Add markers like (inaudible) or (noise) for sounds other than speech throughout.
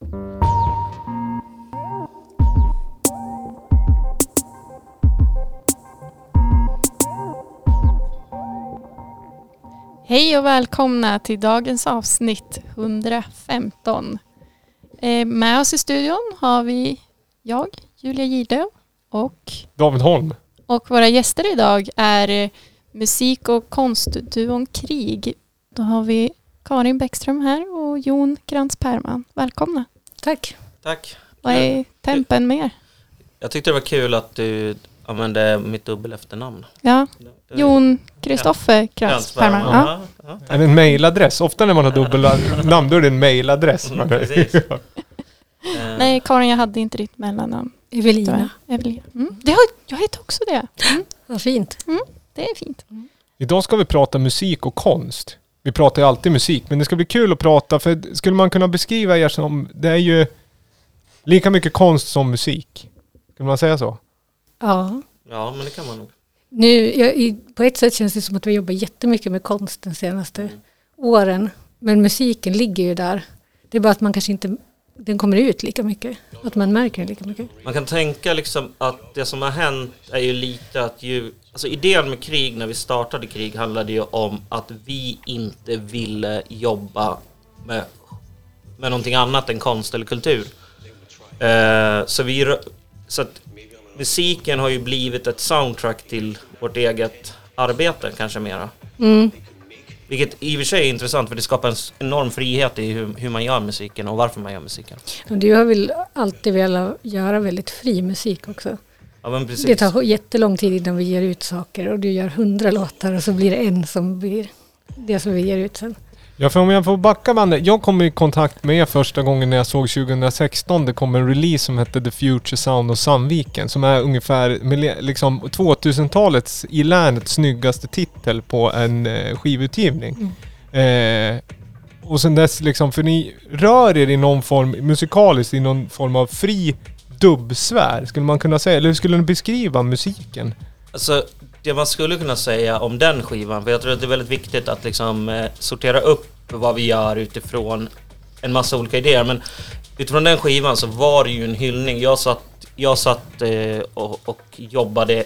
Hej och välkomna till dagens avsnitt 115. Eh, med oss i studion har vi jag, Julia Gidlöv och, David Holm. och våra gäster idag är eh, musik och konstduon Krig. Då har vi Karin Bäckström här och Jon Krantz Perman. Välkomna. Tack. Tack. Vad är tempen med er? Jag tyckte det var kul att du använde mitt dubbel efternamn. Ja, Jon Kristoffer Krantz Perman. Ja. Ja, ja. En mailadress? Ofta när man har dubbla namn då är det en mailadress. Mm, precis. (laughs) Eh, Nej, Karin, jag hade inte ditt mellannamn. Evelina. Evelina. Mm. Det har, jag heter också det. Mm. Vad fint. Det är fint. Idag ska vi prata musik och konst. Vi pratar ju alltid musik, men det ska bli kul att prata för skulle man kunna beskriva er som, det är ju lika mycket konst som musik. Skulle man säga så? Ja. Ja, men det kan man nog. Nu, jag, på ett sätt känns det som att vi jobbar jättemycket med konst de senaste åren. Men musiken ligger ju där. Det är bara att man kanske inte den kommer ut lika mycket. Att man märker den lika mycket. Man kan tänka liksom att det som har hänt är ju lite att ju, alltså idén med krig när vi startade krig handlade ju om att vi inte ville jobba med, med någonting annat än konst eller kultur. Eh, så, vi, så att musiken har ju blivit ett soundtrack till vårt eget arbete kanske mera. Mm. Vilket i och för sig är intressant för det skapar en enorm frihet i hur, hur man gör musiken och varför man gör musiken. Och du har väl alltid velat göra väldigt fri musik också. Ja men precis. Det tar jättelång tid innan vi ger ut saker och du gör hundra låtar och så blir det en som blir det som vi ger ut sen. Ja, för om jag får backa bandet. Jag kom i kontakt med er första gången när jag såg 2016. Det kom en release som hette The Future Sound of Sandviken. Som är ungefär liksom 2000-talets i länet snyggaste titel på en eh, skivutgivning. Eh, och sen dess liksom, för ni rör er i någon form, musikaliskt, i någon form av fri dubbsfär, skulle man kunna säga. Eller hur skulle ni beskriva musiken? Alltså, det man skulle kunna säga om den skivan, för jag tror att det är väldigt viktigt att liksom eh, sortera upp vad vi gör utifrån en massa olika idéer. Men utifrån den skivan så var det ju en hyllning. Jag satt, jag satt eh, och, och jobbade,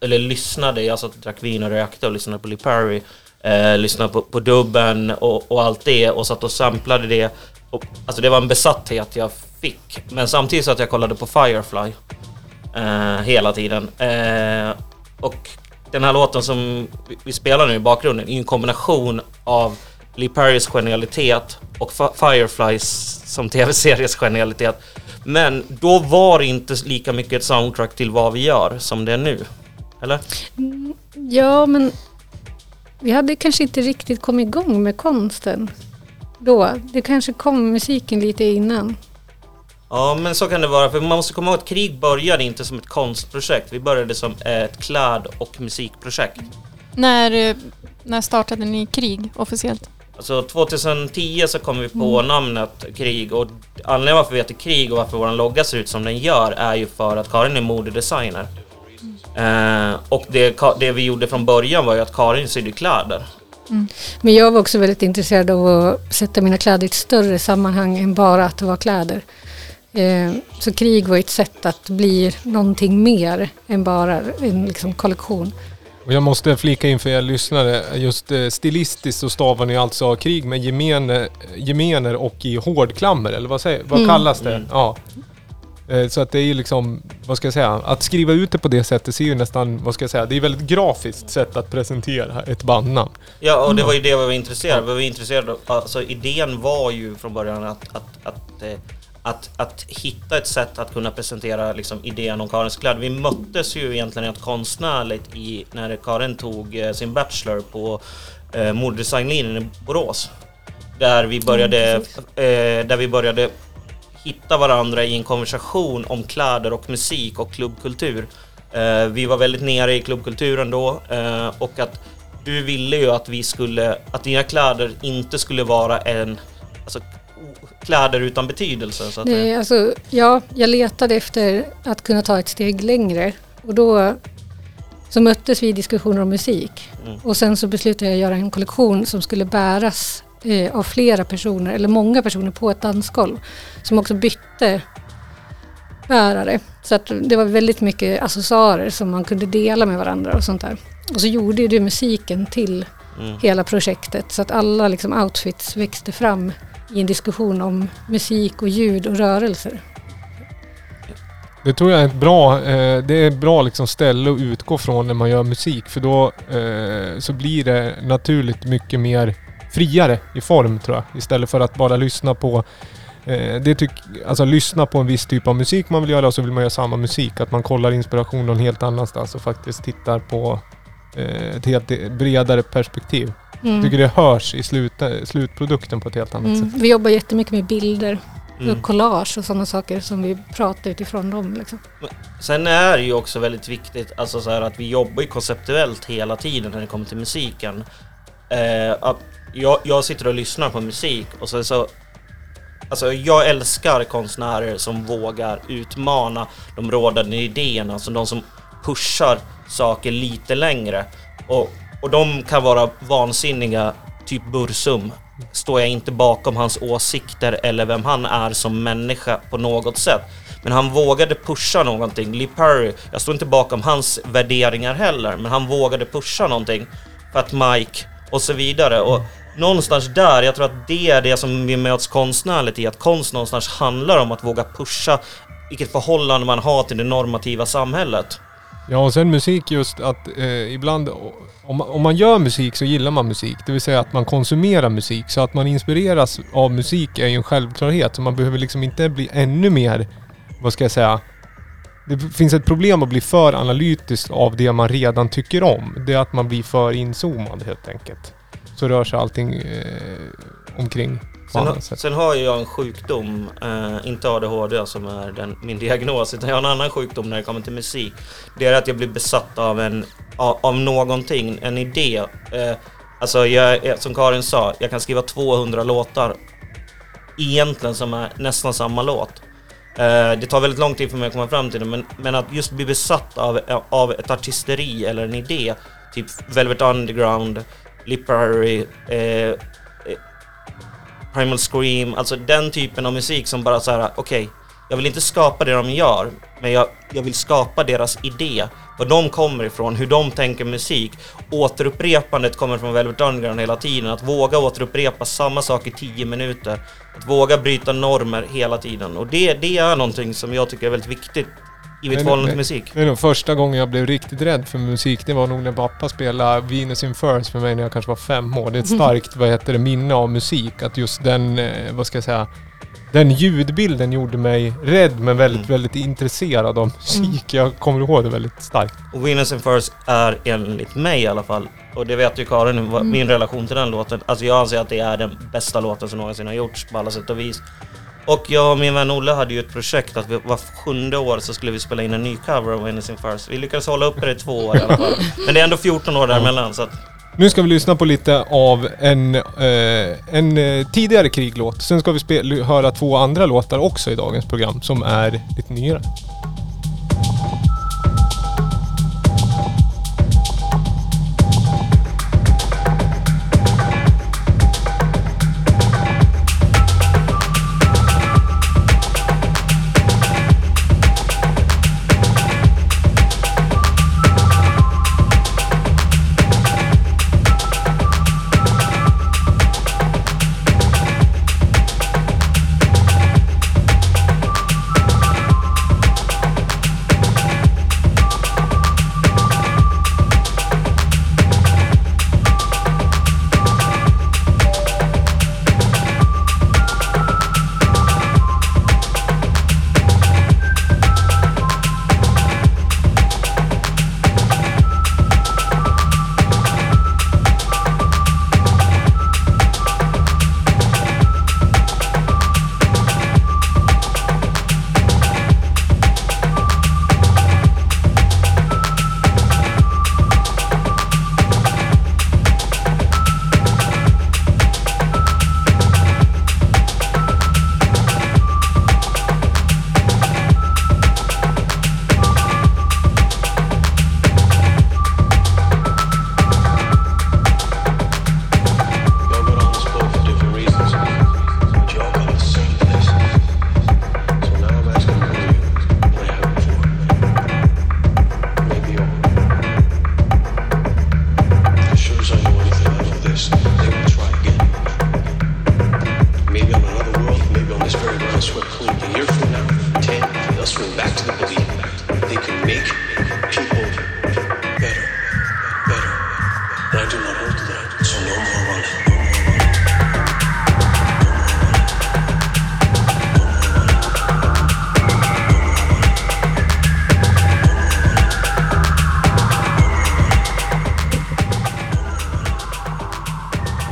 eller lyssnade, jag satt och drack vin och rökte och lyssnade på Lee Perry. Eh, lyssnade på, på dubben och, och allt det och satt och samplade det. Och, alltså det var en besatthet jag fick. Men samtidigt så att jag kollade på Firefly eh, hela tiden. Eh, och den här låten som vi- spelar nu i bakgrunden är en kombination av Lee Perrys genialitet och Fireflies som tv-series genialitet. Men då var det inte lika mycket ett soundtrack till vad vi gör som det är nu. Eller? Mm, ja, men vi hade kanske inte riktigt kommit igång med konsten då. Det kanske kom musiken lite innan. Ja, men så kan det vara. För man måste komma ihåg att krig började inte som ett konstprojekt. Vi började som ett kläd och musikprojekt. När, eh, när startade ni krig officiellt? Alltså 2010 så kom vi på namnet Krig och anledningen varför vi heter Krig och varför vår logga ser ut som den gör är ju för att Karin är modedesigner. Eh, och det, det vi gjorde från början var ju att Karin sydde kläder. Men jag var också väldigt intresserad av att sätta mina kläder i ett större sammanhang än bara att det var kläder. Eh, Så krig var ett sätt att bli någonting mer än bara en liksom kollektion. Och jag måste flika in för er lyssnare, just eh, stilistiskt så stavar ni alltså krig med gemene, gemener och i hårdklammer, eller vad, säger, vad Mm. kallas det? Mm. Ja. Eh, Så att det är ju liksom, vad ska jag säga, att skriva ut det på det sättet ser ju nästan, vad ska jag säga, det är väldigt grafiskt sätt att presentera ett bandnamn. Ja, och det var ju det vi var intresserade av. Vi var intresserade av, alltså idén var ju från början att, att, att, eh, att, att hitta ett sätt att kunna presentera liksom, idén om Karins kläder. Vi möttes ju egentligen rent konstnärligt i, när Karin tog eh, sin bachelor på eh, moddesignlinjen i Borås. Där vi började, eh, där vi började hitta varandra i en konversation om kläder och musik och klubbkultur. Eh, vi var väldigt nere i klubbkulturen då eh, och att du ville ju att vi skulle, att dina kläder inte skulle vara en, alltså kläder utan betydelse så att. Nej, alltså, ja, jag letade efter att kunna ta ett steg längre och då så möttes vi i diskussioner om musik. Mm. Och sen så beslutade jag göra en kollektion som skulle bäras eh, av flera personer eller många personer på ett dansgolv som också bytte bärare. Så att det var väldigt mycket accessoarer som man kunde dela med varandra och sånt där. Och så gjorde ju du musiken till Mm. hela projektet så att alla liksom outfits växte fram i en diskussion om musik och ljud och rörelser. Det tror jag är ett bra, eh, det är ett bra liksom ställe att utgå från när man gör musik. För då eh, så blir det naturligt mycket mer friare i form tror jag. Istället för att bara lyssna på eh, det tyck, alltså lyssna på en viss typ av musik man vill göra och så vill man göra samma musik. Att man kollar inspiration någon helt annanstans och faktiskt tittar på eh, ett helt bredare perspektiv. Mm. Jag tycker det hörs i slut, slutprodukten på ett helt annat Mm. sätt. Vi jobbar jättemycket med bilder Mm. och collage och sådana saker som vi pratar utifrån dem. Liksom. Sen är det ju också väldigt viktigt alltså så här, att vi jobbar ju konceptuellt hela tiden när det kommer till musiken. Eh, att jag, jag sitter och lyssnar på musik och så, så Alltså jag älskar konstnärer som vågar utmana de rådande idéerna, alltså de som pushar saker lite längre. Och, och de kan vara vansinniga, typ Bursum. Står jag inte bakom hans åsikter eller vem han är som människa på något sätt. Men han vågade pusha någonting. Lee Perry, jag står inte bakom hans värderingar heller, men han vågade pusha någonting. För att Mike och så vidare. Och någonstans där, jag tror att det är det som vi möts konstnärligt i, att konst någonstans handlar om att våga pusha vilket förhållande man har till det normativa samhället. Ja, och sen musik just att eh, ibland om, om man gör musik så gillar man musik. Det vill säga att man konsumerar musik. Så att man inspireras av musik är ju en självklarhet. Så man behöver liksom inte bli ännu mer, vad ska jag säga? Det finns ett problem att bli för analytisk av det man redan tycker om. Det är att man blir för inzoomad helt enkelt. Så rör sig allting eh, omkring Sen, har- sen har jag en sjukdom, eh, inte ADHD som är den, min diagnos, utan jag har en annan sjukdom när det kommer till musik. Det är att jag blir besatt av, en, av, av någonting, en idé. Eh, alltså, jag, är- som Karin sa, jag kan skriva 200 låtar egentligen som är nästan samma låt. Eh, det tar väldigt lång tid för mig att komma fram till det, men, men att just bli besatt av, av ett artisteri eller en idé, typ Velvet Underground, Lip eh, eh, Primal Scream, alltså den typen av musik som bara så här: okej, jag vill inte skapa det de gör, men jag, jag vill skapa deras idé, var de kommer ifrån, hur de tänker musik. Återupprepandet kommer från Velvet Underground hela tiden, att våga återupprepa samma sak i 10 minuter, att våga bryta normer hela tiden. Och det, det är någonting som jag tycker är väldigt viktigt i mitt förhållande till musik. Det är nog första gången jag blev riktigt rädd för musik. Det var nog när pappa spelade Venus in Furs för mig när jag kanske var fem år. Det är ett starkt, vad heter det, minne av musik. Att just den, eh, vad ska jag säga, den ljudbilden gjorde mig rädd men väldigt, Mm. väldigt intresserad av musik. Jag kommer ihåg det väldigt starkt. Och Venus and First är enligt mig i alla fall, och det vet ju Karin, vad- min relation till den låten. Alltså jag anser att det är den bästa låten som någonsin har gjorts på alla sätt och vis. Och jag och min vän Olle hade ju ett projekt att vi, var sjunde år så skulle vi spela in en ny cover av Venus and First. Vi lyckades hålla uppe det i två år i alla fall. (laughs) Men det är ändå 14 år däremellan så att nu ska vi lyssna på lite av en, eh, en eh, tidigare kriglåt. Sen ska vi höra två andra låtar också i dagens program som är lite nyare.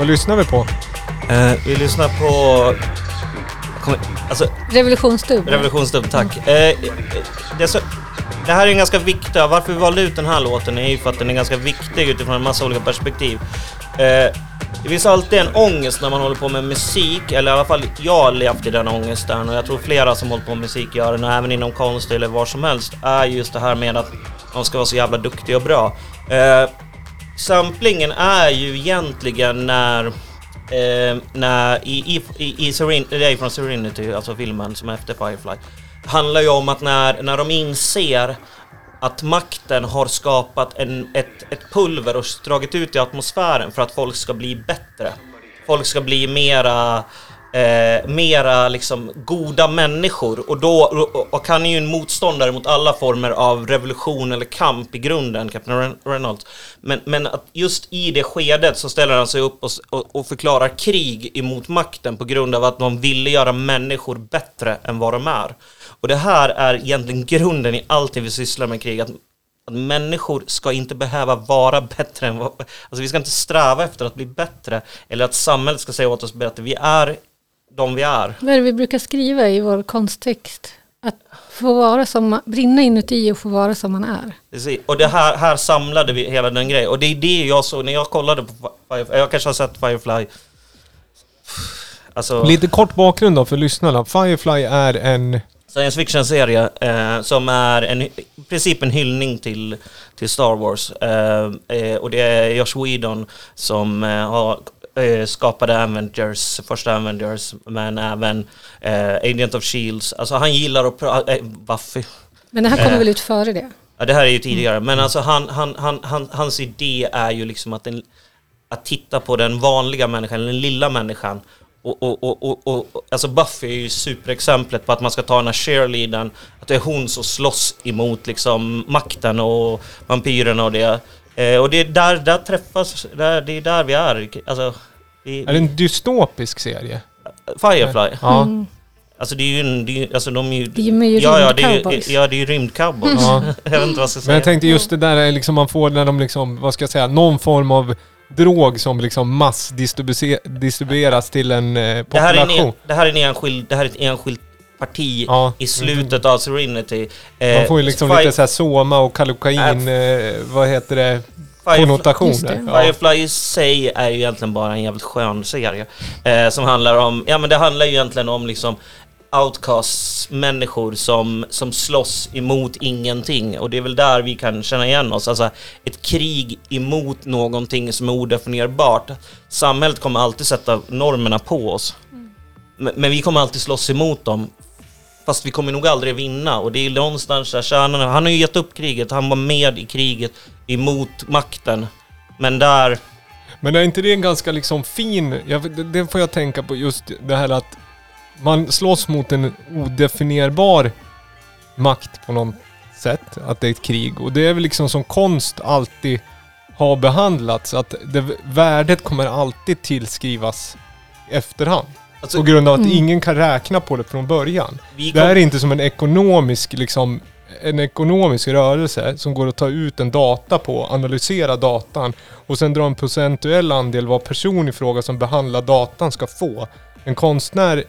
Vad lyssnar vi på? Eh, vi lyssnar på... Kom, alltså, Revolutionsdubb. Revolutionsdubb, tack. Eh, det, så, det här är en ganska viktig... Varför vi valde ut den här låten är ju för att den är ganska viktig utifrån en massa olika perspektiv. Eh, det finns alltid en ångest när man håller på med musik, eller i alla fall jag har levt i den ångesten och jag tror flera som håller på med musik gör den, och även inom konst eller var som helst, är just det här med att de ska vara så jävla duktiga och bra. Eh, samplingen är ju egentligen när eh, när i, i, i, i Seren, det är från Serenity, alltså filmen som är efter Firefly, handlar ju om att när, när de inser att makten har skapat en, ett, ett pulver och dragit ut i atmosfären för att folk ska bli bättre. Folk ska bli mera eh, mera liksom goda människor och då och, och han är ju en motståndare mot alla former av revolution eller kamp i grunden, Captain Reynolds. Men, men att just i det skedet så ställer han sig upp och, och, och förklarar krig emot makten på grund av att de ville göra människor bättre än vad de är. Och det här är egentligen grunden i allt det vi sysslar med krig, att att människor ska inte behöva vara bättre än vad... Alltså vi ska inte sträva efter att bli bättre. Eller att samhället ska säga åt oss bättre. Vi är de vi är. Vad är det vi brukar skriva i vår konsttext? Att få vara som man, brinna inuti och få vara som man är. Precis. Och det här, här samlade vi hela den grejen. Och det är det jag såg när jag kollade på Firefly. Jag kanske har sett Firefly. Alltså, Lite kort bakgrund då för lyssnarna. Firefly är en... science fiction-serie eh, som är en, i princip en hyllning till, till Star Wars. Eh, eh, och det är Josh Whedon som eh, har eh, skapade Avengers, första Avengers, men även eh, Agent of Shields. Alltså han gillar att prata... Eh, Buffy. Men det här kommer Eh. väl ut före det? Ja, det här är ju tidigare, men alltså han, han, han, han, hans idé är ju liksom att, den, att titta på den vanliga människan, den lilla människan. Och, och, och, och alltså Buffy är ju superexemplet på att man ska ta den här cheerleadern, att det är hon som slåss emot liksom makten och vampyrerna och det. Eh, och det är där, där träffas, där, det är där vi är. Alltså, vi, Är det en dystopisk serie? Firefly. Ja. Mm. Alltså det är ju en, det är, alltså de är ju... De är ju ja, ja, det är ju, ja, det är ju rymdcowboys. Ja. (laughs) jag vet inte vad jag ska säga. Men jag tänkte just det där är liksom man får när de liksom, vad ska jag säga, någon form av drog som liksom massdistribueras till en eh, Det här, är population. en- det här är en enskild, det här är ett enskilt parti Ja. i slutet av Serenity. Eh, Man får ju liksom lite såhär soma och kallokain, eh, vad heter det. Ja. Firefly i sig är ju egentligen bara en jävligt skön serie. Eh, som handlar om, ja men det handlar ju egentligen om liksom outcasts, människor som, som slåss emot ingenting. Och det är väl där vi kan känna igen oss. Alltså ett krig emot någonting som är odefinierbart. Samhället kommer alltid sätta normerna på oss. Men, men vi kommer alltid slåss emot dem. Fast vi kommer nog aldrig vinna och det är någonstans där kärnan Han har ju gett upp kriget, han var med i kriget emot makten. Men där... Men är inte det en ganska liksom fin, jag, det, det får jag tänka på just det här att man slåss mot en odefinierbar makt på något sätt, att det är ett krig. Och det är väl liksom som konst alltid har behandlats, att det, värdet kommer alltid tillskrivas i efterhand. Alltså, På grund av att Mm. ingen kan räkna på det från början. Det här är inte som en ekonomisk, liksom, en ekonomisk rörelse som går att ta ut en data på, analysera datan och sen dra en procentuell andel vad person i fråga som behandlar datan ska få. En konstnär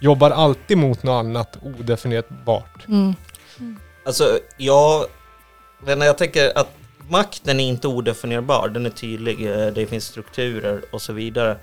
jobbar alltid mot något annat odefinierbart. Mm. alltså, jag... Men jag tänker att makten är inte odefinierbar, den är tydlig, eh, det finns strukturer och så vidare.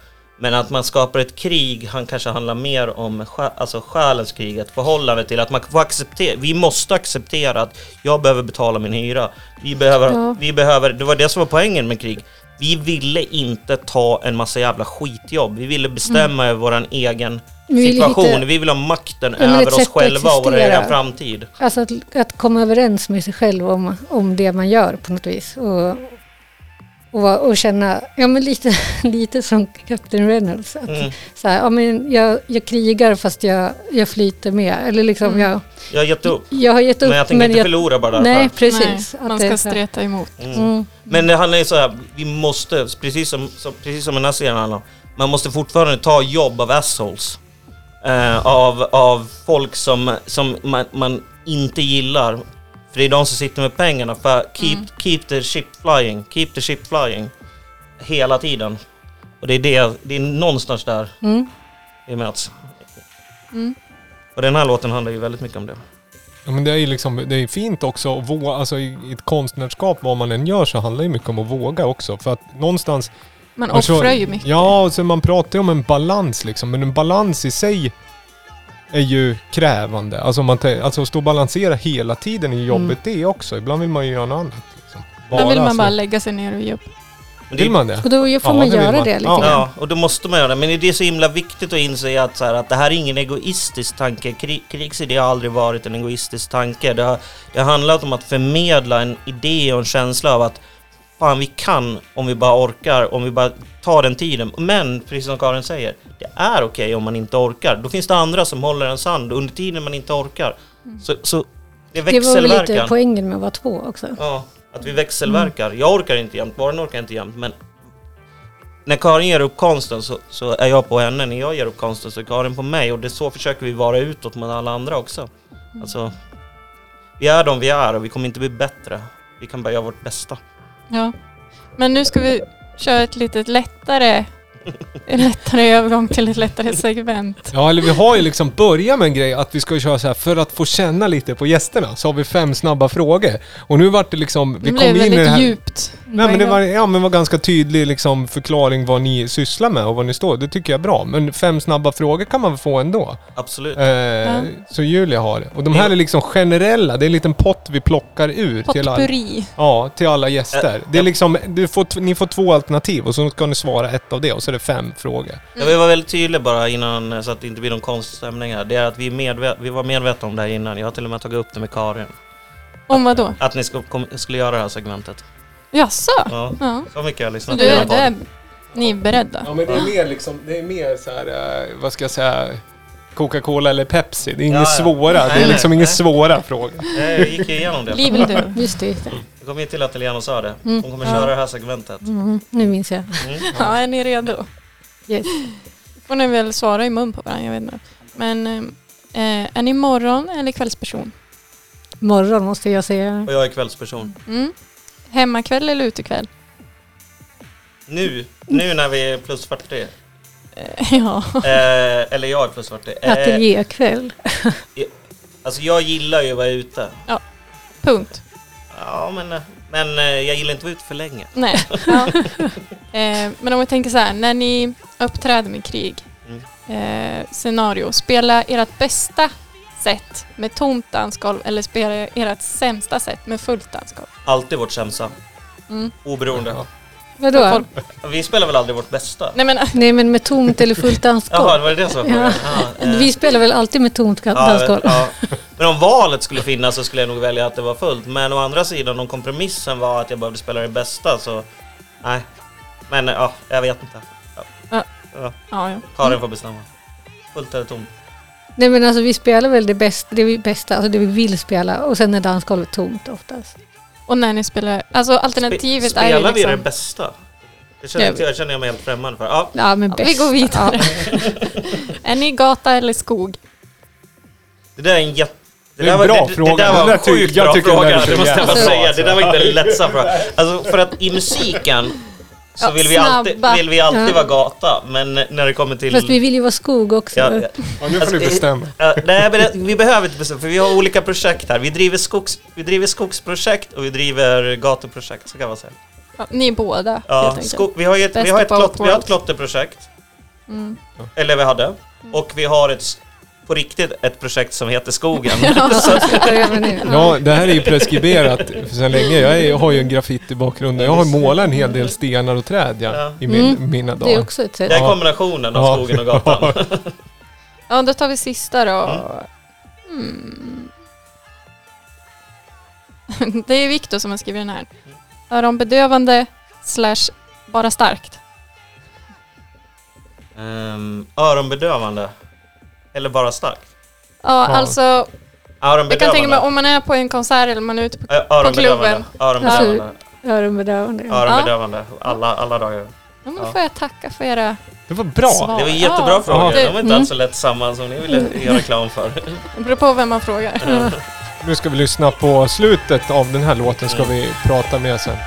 Men att man skapar ett krig, han kanske handlar mer om alltså själens krig, ett förhållande till att man får acceptera, vi måste acceptera att jag behöver betala min hyra. Vi behöver, Ja. vi behöver, det var det som var poängen med krig. Vi ville inte ta en massa jävla skitjobb. Vi ville bestämma över våran egen Vi situation. hitta- Vi vill ha makten över oss själva och vår egen framtid. Alltså att, att komma överens med sig själv om, om det man gör på något vis. Och och, och känna, ja men lite, (laughs) lite som Captain Reynolds. Att, Mm. så här, ja, men jag, jag krigar fast jag, jag flyter med. Eller liksom Mm. jag, Jag har gett upp. jag har gett upp Men jag tänker inte förlora bara därför. Nej, precis. Nej, Att man ska streta emot. Mm. Mm. Men det handlar ju så här, vi måste, precis som, som, precis som den här serien handlar om, man måste fortfarande ta jobb av assholes. Eh, av, av folk som, som man, man inte gillar. För det är de som sitter med pengarna. För keep, Mm. keep the ship flying, keep the ship flying. Hela tiden. Och det är, det, det är någonstans där Mm. vi möts. Mm. Och den här låten handlar ju väldigt mycket om det. Ja, men det är ju liksom, det är fint också att våga, alltså i i ett konstnärskap, vad man än gör så handlar det mycket om att våga också. För att någonstans... Man offrar ju mycket. Ja, och så man pratar ju om en balans liksom. Men en balans i sig är ju krävande. Alltså, man, alltså att stå och balansera hela tiden i jobbet, det också. Ibland vill man ju göra något annat. Liksom. Då vill man bara lägga sig ner och ge upp. Men det är Vill man det? Och då får Ja, man göra man. det lite Ja. grann. Ja, och då måste man göra det. Men det är så himla viktigt att inse att, så här, att det här är ingen egoistisk tanke. Krig, krigsidé har aldrig varit en egoistisk tanke. Det har, det har handlat om att förmedla en idé och en känsla av att fan, vi kan om vi bara orkar, om vi bara tar den tiden. Men, precis som Karin säger, det är okej om man inte orkar. Då finns det andra som håller en sand under tiden man inte orkar. Så, så det är Det var väl lite poängen med att vara två också. Ja, att vi växelverkar. Jag orkar inte jämt, barnen orkar inte jämt, men när Karin ger upp konsten så, så är jag på henne, när jag ger upp konsten så är Karin på mig och det så försöker vi vara utåt med alla andra också. Alltså, vi är de vi är och vi kommer inte bli bättre. Vi kan bara göra vårt bästa. Ja. Men nu ska vi köra ett litet lättare, en lättare övergång till ett lättare segment. Ja, eller vi har ju liksom börjat med en grej att vi ska köra så här för att få känna lite på gästerna så har vi fem snabba frågor. Och nu vart det liksom, vi Det kom in i det här... djupt. Nej men det var, ja, men det var ganska tydlig liksom, förklaring vad ni sysslar med och vad ni står. Det tycker jag är bra. Men fem snabba frågor kan man väl få ändå. Absolut. Eh, Så Julia har det. Och de här är liksom generella. Det är en liten pott vi plockar ur till alla, Potpurri. ja, till alla gäster. Eh, Det är ja. liksom, du får, ni får två alternativ och så ska ni svara ett av det och så det fem frågor. Jag vill vara väldigt tydlig bara innan så att det inte blir någon konstig stämning här. Det är att vi, medvet- vi var medvetna om det här innan. Jag har till och med tagit upp det med Karin. Om vad då? Att ni ska, kom, skulle göra det här segmentet. Jaså? Ja, Ja. så mycket har jag lyssnat du på det ni är beredda? Ja men det är mer liksom, det är mer så här, eh, vad ska jag säga, Coca-Cola eller Pepsi. Det är inga Ja, ja. svåra. det är liksom nej, inga nej. svåra frågor. Jag gick igenom det. Liv du? Just det, just det. Jag kom ju till att Helena sa det. Mm. Hon kommer Ja. köra det här segmentet. Mm, nu minns jag. Mm. (laughs) Ja, är ni redo? Yes. får ni väl svara i mun på varandra, jag vet inte. Men eh, är ni morgon eller kvällsperson? Morgon måste jag säga. Och jag är kvällsperson. Mm. Hemmakväll eller utekväll? Nu, nu när vi är plus 40. (laughs) Ja. Eh, eller jag plus 40. Eh, Ateljékväll. (laughs) alltså jag gillar ju att vara ute. Punkt. Ja, men, eh, men eh, jag gillar inte att vara ute för länge. Nej. (laughs) Ja. Eh, men om vi tänker så här, när ni uppträder med krig, Mm. eh, scenario, spela ert bästa sätt med tomt dansgolv eller spela ert sämsta sätt med fullt dansgolv? Alltid vårt sämsta. Mm. Oberoende. Ja. Vadå? Folk- Vi spelar väl aldrig vårt bästa? Nej men Nej men med tomt eller fullt Jaha, dansgolv. det var det som var Ja. Ja, eh, Vi spelar väl alltid med tomt dansgolv? ja. Men om valet skulle finnas så skulle jag nog välja att det var fullt. Men å andra sidan, om kompromissen var att jag behövde spela det bästa så... Nej. Men eh, ja, jag vet inte. Ja. Ja. Ja. Karin får bestämma. Fullt eller tomt? Nej men alltså vi spelar väl det bästa, det vi bästa, alltså det vi vill spela och sen är dansgolvet tomt oftast. Och när ni spelar, alltså alternativet Spe- är ju Spelar vi det liksom... bästa? Det känner, Ja. inte, jag känner jag mig helt främmande för. Ja, Ja men Ja, bäst. vi går vidare. Ja. (laughs) Är ni gata eller skog? det där är en jätte... Det är en där bra var, det, fråga. Det där Det var en sjukt jag bra det fråga, är det måste jag bara säga. Det där var inte en lättsam fråga. Alltså för att i musiken så Ja, vill, vi alltid, vill vi alltid Ja. vara gata, men när det kommer till... Fast vi vill ju vara skog också. ja, ja, Ja, nu får Alltså, du bestämma. nej, men vi behöver inte bestämma, för vi har olika projekt här. Vi driver, skogs, vi driver skogsprojekt och vi driver gatuprojekt, så kan man säga. Ja, ni är båda Ja, sko- vi, har ett, vi, har ett klott, vi har ett klotterprojekt, Mm. eller vi hade, och vi har ett, på riktigt ett projekt som heter Skogen. (laughs) (laughs) Ja, det här är ju preskriberat sedan länge. Jag, är, jag har ju en graffiti-bakgrund. Jag har målat en hel del stenar och träd ja, Ja. i min, Mm. mina Det är dagar. också ett sätt. Det är kombinationen av Ja. skogen och gatan. (laughs) Ja, då tar vi sista då. Mm. Det är Viktor som har skrivit den här. Öronbedövande slash bara starkt? Um, öronbedövande. Eller bara stark. Ja, Ja. alltså jag kan tänka mig om man är på en konsert eller man är ute på... Ö- öronbedövande. klubben. Öronbedövande. Öronbedövande. ja. Öronbedövande. Alla, alla dagar. Ja, men Ja. får jag tacka för era Det var bra. svar. Det var jättebra Ja. frågor. Det- De var inte mm. alls så lätt samman som ni ville göra reklam för. Det beror på vem man frågar. Nu ska vi lyssna på slutet av den här låten ska vi prata med sen.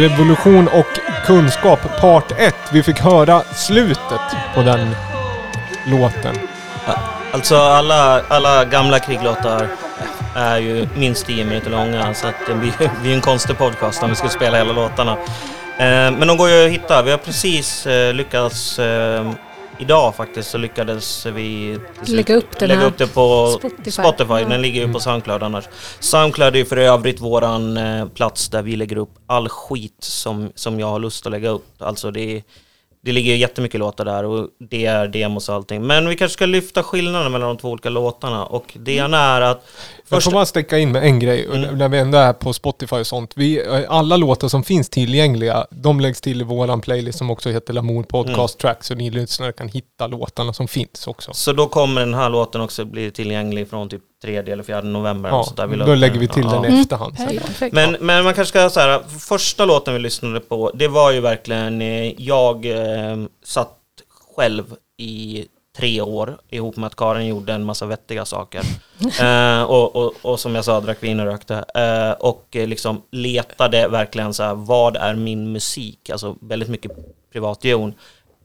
Revolution och kunskap part 1. Vi fick höra slutet på den låten. Alltså alla, alla gamla kriglåtar är ju minst 10 minuter långa så att det blir, (laughs) blir en konstig podcast om vi ska spela hela låtarna. Eh, men de går ju att hitta. Vi har precis eh, lyckats eh, Idag faktiskt så lyckades vi Lägga upp den lägga upp det på Spotify. Spotify. Den ligger ju på Soundcloud annars. Soundcloud är ju för övrigt våran eh, plats där vi lägger upp all skit som, som jag har lust att lägga upp. Alltså det, är- det ligger jättemycket låtar där och det är demos och allting. Men vi kanske ska lyfta skillnaden mellan de två olika låtarna. Och det ena är att... Jag Först, får bara sticka in med en grej, och Mm. när vi ändå är på Spotify och sånt. Vi, alla låtar som finns tillgängliga, de läggs till i våran playlist som också heter Lamour Podcast Mm. Track, så ni lyssnare kan hitta låtarna som finns också. så då kommer den här låten också bli tillgänglig från typ 3 eller 4 november. Ja, så där vi då lägger vi till Ja. den i Mm. efterhand. sen. Men, men man kanske ska säga första låten vi lyssnade på, det var ju verkligen, eh, jag eh, satt själv i tre år ihop med att Karin gjorde en massa vettiga saker. (laughs) eh, och, och, och som jag sa, drack vin och rökte. Eh, och eh, liksom letade verkligen så här, vad är min musik? Alltså väldigt mycket privatjon.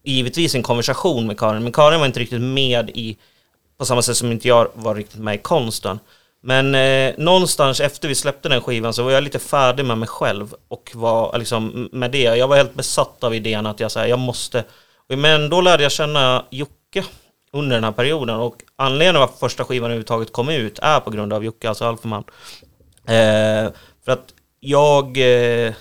givetvis en konversation med Karin, men Karin var inte riktigt med i, på samma sätt som inte jag var riktigt med i konsten. Men eh, någonstans efter vi släppte den skivan så var jag lite färdig med mig själv och var liksom med det. Jag var helt besatt av idén att jag, så här, jag måste... Men då lärde jag känna Jocke under den här perioden och anledningen till varför första skivan överhuvudtaget kom ut är på grund av Jocke, alltså Alfman. Eh, för att jag... Eh,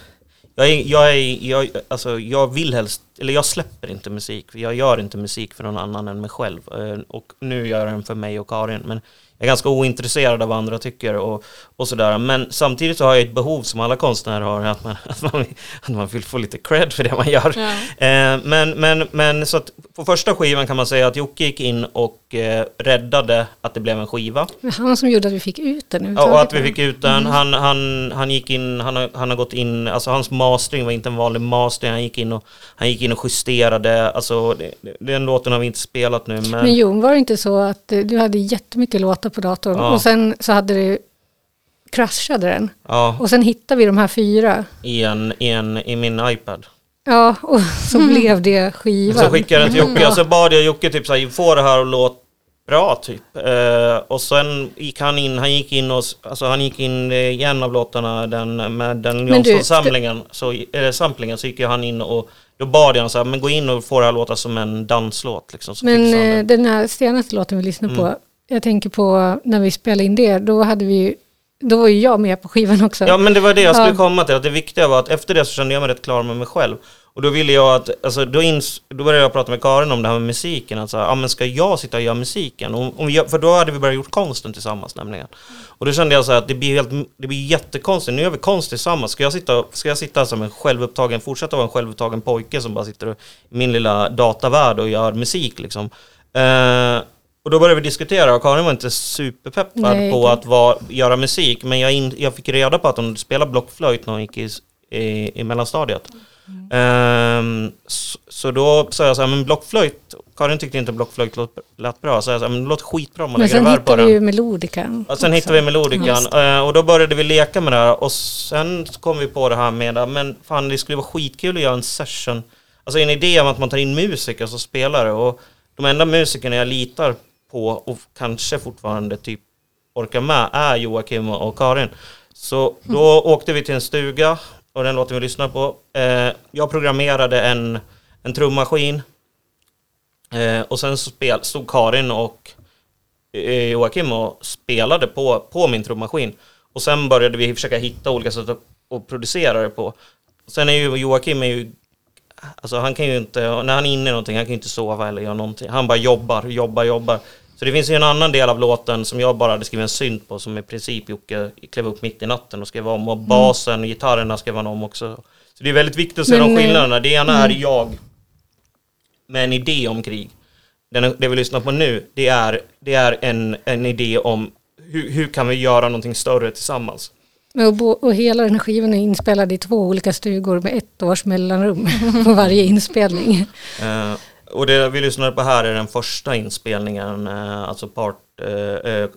jag, jag, jag, alltså, jag vill helst, eller jag släpper inte musik. Jag gör inte musik för någon annan än mig själv. Eh, och nu gör jag den för mig och Karin. Men jag är ganska ointresserad av vad andra tycker och, och sådär. Men samtidigt så har jag ett behov som alla konstnärer har, att man, (laughs) att man, att man vill få lite cred för det man gör. Ja. Eh, men, men, men så att på första skivan kan man säga att Jocke gick in och eh, räddade att det blev en skiva. Men Han som gjorde att vi fick ut den Ja, och att vi fick ut den. Han, han, han gick in, han har, han har gått in, alltså hans mastering var inte en vanlig mastering. Han gick in och, han gick in och justerade, alltså det, det- den låten har vi inte spelat nu men... Men Jon, var det inte så att eh, du hade jättemycket låtar på datorn Ja. och sen så hade du kraschade den ja, och sen hittade vi de här fyra. i, en, i, en, i min iPad. Ja, och (laughs) så blev det skivan. Så skickade jag den till Jocke Ja. och så bad jag Jocke typ såhär, få det här att låta bra typ. Eh, och sen gick han in, han gick in och, alltså han gick in i en av låtarna, den med den Jonsson-samlingen, så, eller samplingen, så gick han in och då bad jag honom såhär, men gå in och få det här låta som en danslåt liksom. Så Men det. eh, den här senaste låten vi lyssnade Mm. på, jag tänker på när vi spelade in det, då hade vi ju- då var ju jag med på skivan också. Ja men det var det jag skulle Ja. komma till, att det viktiga var att efter det så kände jag mig rätt klar med mig själv. Och då ville jag att, alltså då, ins, då började jag prata med Karin om det här med musiken, att så här, ja men ska jag sitta och göra musiken? Och, om gör- för då hade vi börjat gjort konsten tillsammans nämligen. Och då kände jag så här att det blir, helt, det blir jättekonstigt, nu gör vi konst tillsammans, ska jag sitta, ska jag sitta som en självupptagen, fortsätta vara en självupptagen pojke som bara sitter i min lilla datavärld och gör musik liksom? Eh, och då började vi diskutera och Karin var inte superpeppad Nej, på det- att vara, göra musik men jag, in, jag fick reda på att hon spelade blockflöjt när hon gick i, i, i mellanstadiet. Ehm, så, så då sa jag så här, men blockflöjt, Karin tyckte inte blockflöjt låt, lät bra, så jag sa, men det låter skitbra om man Men lägger sen reverb på hittade den. vi ju melodikan. Och sen också. hittade vi melodikan Just eh, och då började vi leka med det här och sen kom vi på det här med att men fan det skulle vara skitkul att göra en session. Alltså en idé om att man tar in musiker som spelare och de enda musikerna jag litar på och kanske fortfarande typ orkar med är Joakim och Karin. Så då åkte vi till en stuga och den låten vi lyssnar på. Eh, jag programmerade en, en trummaskin eh, och sen så spel, stod Karin och eh, Joakim och spelade på, på min trummaskin. Och sen började vi försöka hitta olika sätt att, att producera det på. Sen är ju Joakim är ju, alltså han kan ju inte, när han är inne i någonting, han kan ju inte sova eller göra någonting. Han bara jobbar, jobbar, jobbar. Så det finns ju en annan del av låten som jag bara hade skrivit en synt på som i princip Jocke klev upp mitt i natten och skrev om. Och basen och gitarrerna skrev han om också. Så det är väldigt viktigt att se Men, de eh, skillnaderna. Det ena är jag med en idé om krig. Den, det vi lyssnar på nu, det är, det är en, en idé om hur, hur kan vi göra någonting större tillsammans. Och, och hela den här skivan är inspelad i två olika stugor med ett års mellanrum (laughs) på varje inspelning. Eh, och det vi lyssnar på här är den första inspelningen, eh, alltså part... Eh, eh,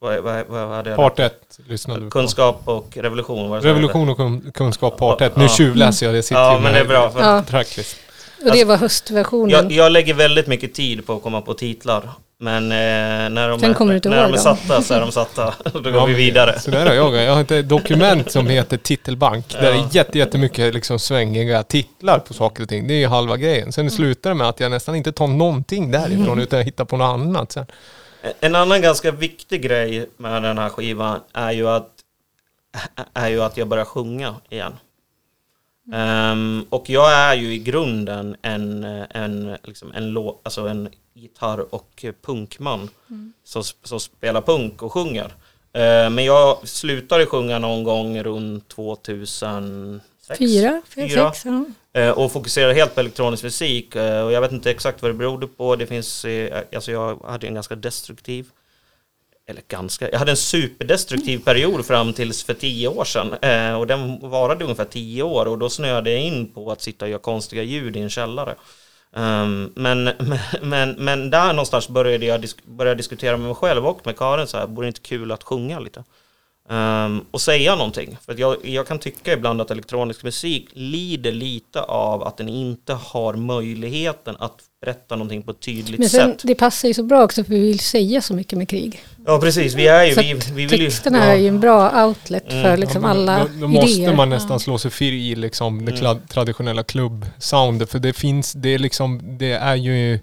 vad, vad, vad hade jag? Part 1 lyssnade vi på. Kunskap och revolution var det Revolution och kun- kunskap part 1. Nu Ja. tjuvläser jag, det sitter Ja, ju men det är bra. För Ja. tracklist. Och det var höstversionen. jag, jag lägger väldigt mycket tid på att komma på titlar. Men eh, när, de Sen är, kommer när de är satta så är de satta. (laughs) Då går Ja, vi vidare. Så där har jag. Jag har ett dokument som heter Titelbank. Där det är jätte, jättemycket liksom svängiga titlar på saker och ting. Det är ju halva grejen. Sen slutar det med att jag nästan inte tar någonting därifrån utan jag hittar på något annat sen. En annan ganska viktig grej med den här skivan är ju att, är ju att jag börjar sjunga igen. Ehm, och jag är ju i grunden en, en, liksom en, lå, alltså en gitarr och punkman som, som spelar punk och sjunger. Ehm, men jag slutade sjunga någon gång runt 2006. Fyra, fyra, sex. Ja. Eh, och fokuserar helt på elektronisk musik. eh, Och jag vet inte exakt vad det berodde på. Det finns, eh, alltså jag hade en ganska destruktiv, eller ganska, jag hade en superdestruktiv period fram tills för tio år sedan. Eh, Och den varade ungefär tio år och då snöade jag in på att sitta och göra konstiga ljud i en källare. Um, men, (laughs) men, men, där någonstans började jag disk, började diskutera med mig själv och med Karin så här, vore det inte kul att sjunga lite? ehm, och säga någonting. För jag, jag kan tycka ibland att elektronisk musik lider lite av att den inte har möjligheten att berätta någonting på ett tydligt Men sen, sätt. det passar ju så bra också för vi vill säga så mycket med krig. Ja precis, vi är ju, Så vi, vi vill ju... Texterna ja. är ju en bra outlet Mm. för liksom Ja, men alla då, då måste idéer. man nästan slå sig fri i liksom det Mm. traditionella klubbsoundet. För det finns, det är liksom, det är ju...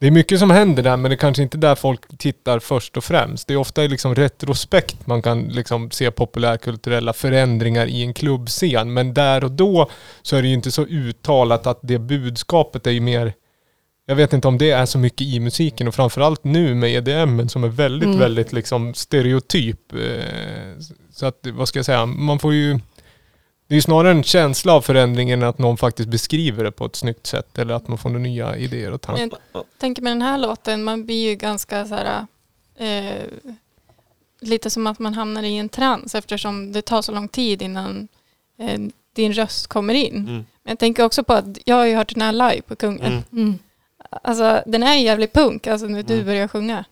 Det är mycket som händer där men det är kanske inte där folk tittar först och främst. Det är ofta i liksom retrospekt man kan liksom se populärkulturella förändringar i en klubbscen. Men där och då så är det ju inte så uttalat att det budskapet är ju mer jag vet inte om det är så mycket i musiken och framförallt nu med EDM som är väldigt, Mm. väldigt liksom stereotyp. Eh, Så att, vad ska jag säga, man får ju... Det är ju snarare en känsla av förändringen än att någon faktiskt beskriver det på ett snyggt sätt eller att man får några nya idéer och tankar. Men jag tänker med den här låten, man blir ju ganska så här, eh, lite som att man hamnar i en trans eftersom det tar så lång tid innan eh, din röst kommer in. Mm. Men jag tänker också på att jag har ju hört den här live på Kungen. Mm. Alltså den är ju jävligt punk, alltså när du Mm. börjar sjunga.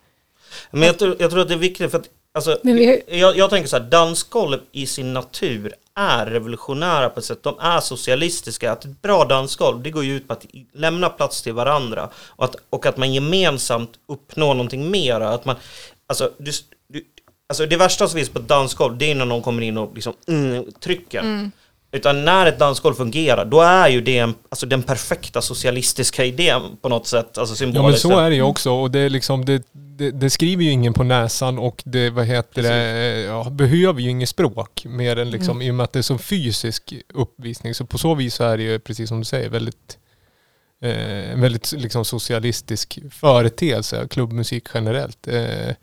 Men jag tror, jag tror att det är viktigt för att alltså, vi jag, jag tänker så här, dansgolv i sin natur är revolutionära på ett sätt. De är socialistiska. Att ett bra dansgolv, det går ju ut på att lämna plats till varandra och att, och att man gemensamt uppnår någonting mera. Att man, alltså, du, du, alltså det värsta som finns på ett dansgolv, det är när någon kommer in och liksom, mm, trycker. Mm. Utan när ett dansgolv fungerar, då är ju det en, alltså den perfekta socialistiska idén på något sätt. Alltså Ja symboliskt. men så är det ju också och det är liksom, det, det, det skriver ju ingen på näsan och det, vad heter det, ja, behöver ju inget språk mer än liksom, i och med att det är så fysisk uppvisning. Så på så vis så är det ju, precis som du säger, väldigt eh, en väldigt liksom socialistisk företeelse, klubbmusik generellt. Eh,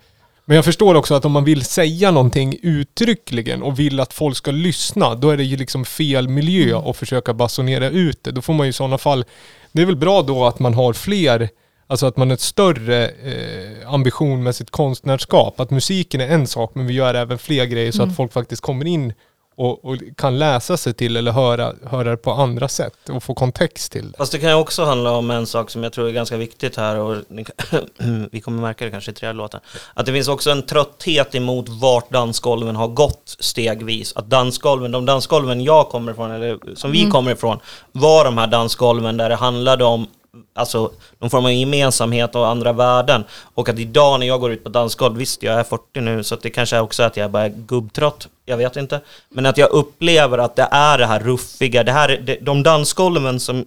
men jag förstår också att om man vill säga någonting uttryckligen och vill att folk ska lyssna, då är det ju liksom fel miljö att försöka basunera ut det. Då får man ju i sådana fall, det är väl bra då att man har fler, alltså att man har ett större eh, ambition med sitt konstnärskap. Att musiken är en sak, men vi gör även fler grejer så att folk faktiskt kommer in och, och kan läsa sig till eller höra, höra det på andra sätt och få kontext till det. Fast det kan ju också handla om en sak som jag tror är ganska viktigt här och (clears throat) vi kommer märka det kanske i tredje låten. Att det finns också en trötthet emot vart dansgolven har gått stegvis. Att dansgolven, de dansgolven jag kommer ifrån, eller som vi kommer ifrån, var de här dansgolven där det handlade om Alltså någon form av gemensamhet och andra värden. Och att idag när jag går ut på dansgolv, visst jag är 40 nu så att det kanske är också att jag bara är gubbtrött, jag vet inte. Men att jag upplever att det är det här ruffiga, det här, det, de dansgolven som,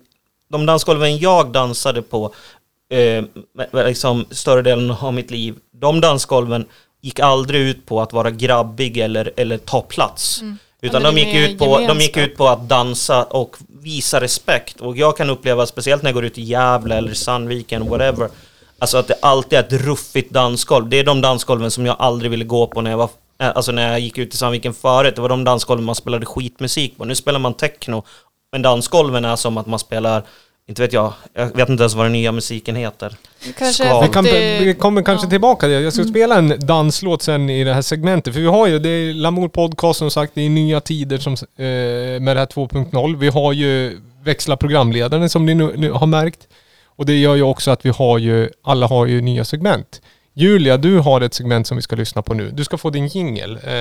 de dansgolven jag dansade på eh, liksom större delen av mitt liv, de dansgolven gick aldrig ut på att vara grabbig eller, eller ta plats. Mm. Utan de gick, ut på, de gick ut på att dansa och visa respekt. Och jag kan uppleva, speciellt när jag går ut i Gävle eller Sandviken, whatever, alltså att det alltid är ett ruffigt dansgolv. Det är de dansgolven som jag aldrig ville gå på när jag var eh, Alltså när jag gick ut i Sandviken förut, det var de dansgolven man spelade skitmusik på. Nu spelar man techno, men dansgolven är som att man spelar, inte vet jag, jag vet inte ens vad den nya musiken heter. Kanske kan, det- vi kommer kanske ja. tillbaka till det. Jag ska spela en danslåt sen i det här segmentet. För vi har ju, det är Lamour Podcast som sagt, det är nya tider som, eh, med det här 2.0. Vi har ju växla programledaren som ni nu, nu har märkt. Och det gör ju också att vi har ju, alla har ju nya segment. Julia, du har ett segment som vi ska lyssna på nu. Du ska få din jingel. Eh,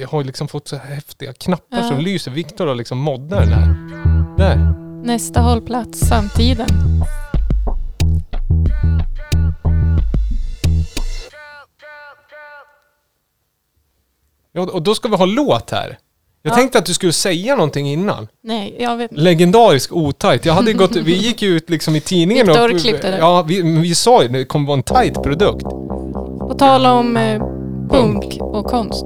jag har ju liksom fått så häftiga knappar Ja. som lyser. Viktor har liksom moddat den här. Där. Nästa hållplats, samtiden. Ja, och då ska vi ha låt här. Jag Ja. tänkte att du skulle säga någonting innan. Nej, jag vet inte. Legendarisk otajt. Jag hade gått, vi gick ju ut liksom i tidningen Viktor klippte det. Ja, vi, vi sa ju det kommer vara en tajt produkt. På tal om eh, punk och konst.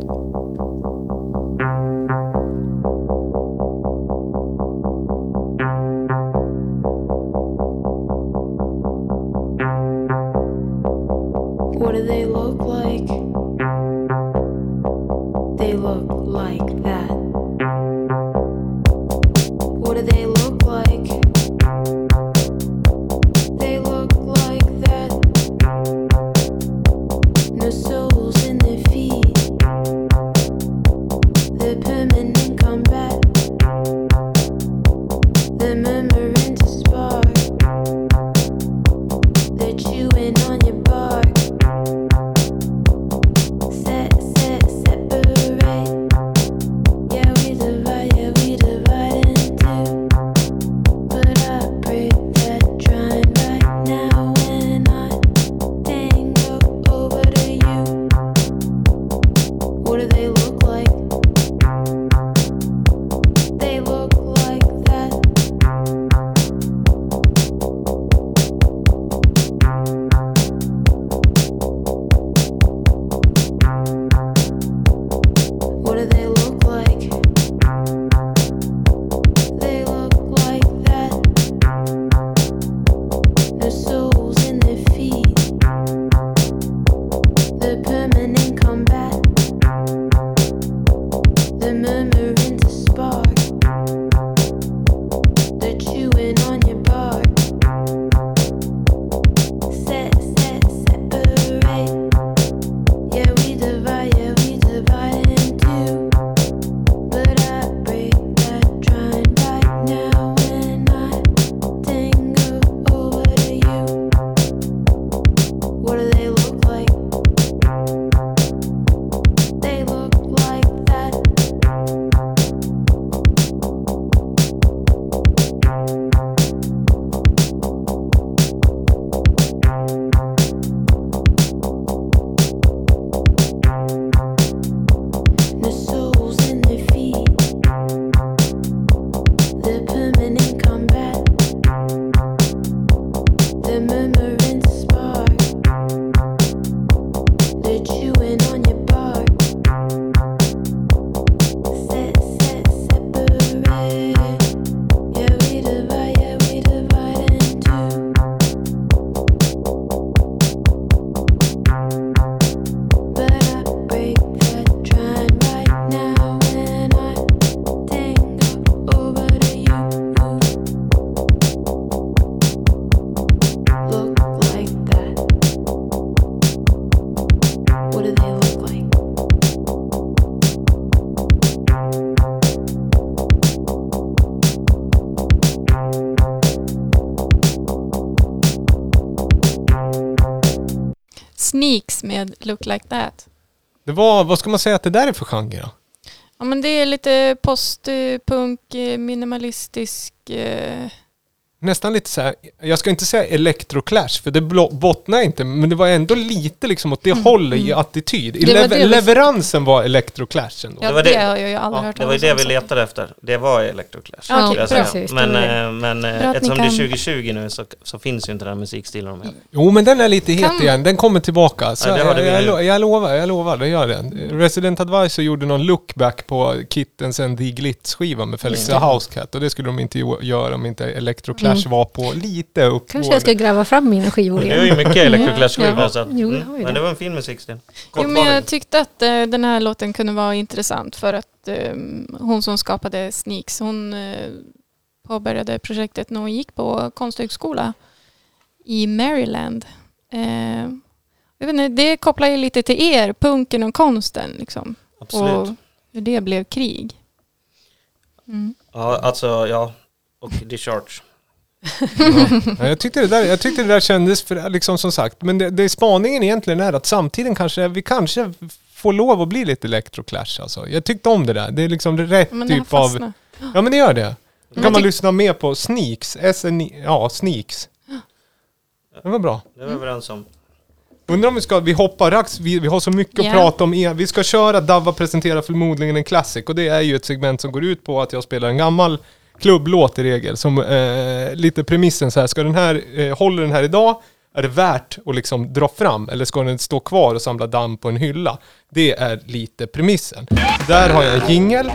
Med Look Like That. Det var, vad ska man säga att det där är för genre då? Ja men det är lite postpunk, eh, minimalistisk... eh, Nästan lite så här, jag ska inte säga electroclash för det bottnar inte, men det var ändå lite liksom åt det hållet i attityd. I Det var lever- det vi- leveransen var electroclash ändå. Ja, Det det, var det- har jag ju aldrig Ja, hört det var ju det vi letade efter. Det var Electroclash. Ja, jag säga. precis, Men, det eh, men eh, Bra eftersom ni det är kan- 2020 nu så, så finns ju inte den här musikstilen med. Jo men den är lite het Kan- igen, den kommer tillbaka. Så Ja, det jag, jag, lo- jag lovar, jag lovar, det gör den. Resident Advisor gjorde någon lookback på Kittens and the Glitz-skiva med Felicia Mm. Housecat och det skulle de inte göra om inte Electroclash var på lite uppgående. Kanske jag ska gräva fram mina skivor Det är ju igen. mycket Electroclash-skivor Ja. Jo, det mm, har ju Men det. var en fin musikstil. Jo, men jag tyckte att eh, den här låten kunde vara intressant för att eh, hon som skapade Sneaks, hon eh, påbörjade projektet när hon gick på konsthögskola i Maryland. Eh, jag vet inte, det kopplar ju lite till er, punken och konsten liksom. Absolut. Och hur det blev krig. Mm. Ja, alltså ja. Och Discharge. Ja, jag, tyckte det där, jag tyckte det där kändes, för, liksom som sagt, men det, det spaningen egentligen är att samtiden kanske, vi kanske får lov att bli lite Electroclash alltså. Jag tyckte om det där. Det är liksom rätt Men det typ av... Ja men det gör det. Då kan man lyssna mer på Sneaks, SN, ja Sneaks. Det var bra. Det är vi överens om. Undrar om vi ska, vi hoppar rax, vi, vi har så mycket Ja. att prata om. E- Vi ska köra Davva presenterar förmodligen en classic och det är ju ett segment som går ut på att jag spelar en gammal klubblåt i regel. Som eh, lite premissen så här, ska den här, eh, håller den här idag? Är det värt att liksom dra fram eller ska den stå kvar och samla damm på en hylla? Det är lite premissen. Där har jag en jingel.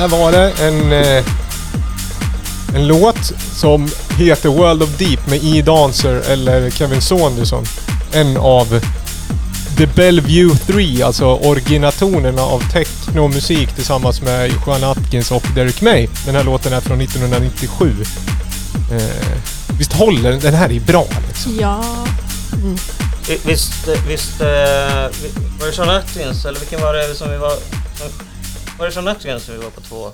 Där var det en, eh, en låt som heter World of Deep med E. Dancer eller Kevin Saunderson. En av The Bellevue 3, alltså originatorerna av technomusik tillsammans med Juan Atkins och Derek May. Den här låten är från 1997. Eh, visst håller den? Den här är bra liksom. Ja. Vi- Visst, visst eh, vi- var det Sean Atkins eller vilken var det som vi var... Var det Atkins som vi var på två?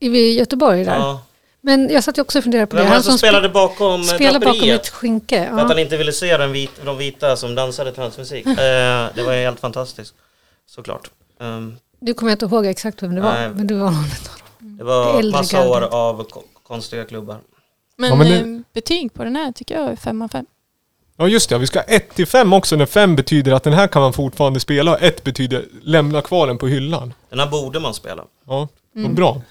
I Göteborg där. Ja. Men jag satt ju också och funderade på det. Det som spe- spelade bakom eh, spelar bakom ett skynke. För att han Ja. inte ville se den vit, de vita som dansade transmusik. (laughs) Eh, det var ju helt fantastiskt. Såklart. Um, Du kommer inte ihåg exakt vem det var. Nej. Men det var någon. det var Äldre massa år av ko- konstiga klubbar. Men, Ja, men det- eh, betyg på den här tycker jag är 5 av 5. Ja just det, vi ska 1 till 5 också när 5 betyder att den här kan man fortfarande spela och 1 betyder lämna kvar den på hyllan. Den här borde man spela. Ja, vad bra.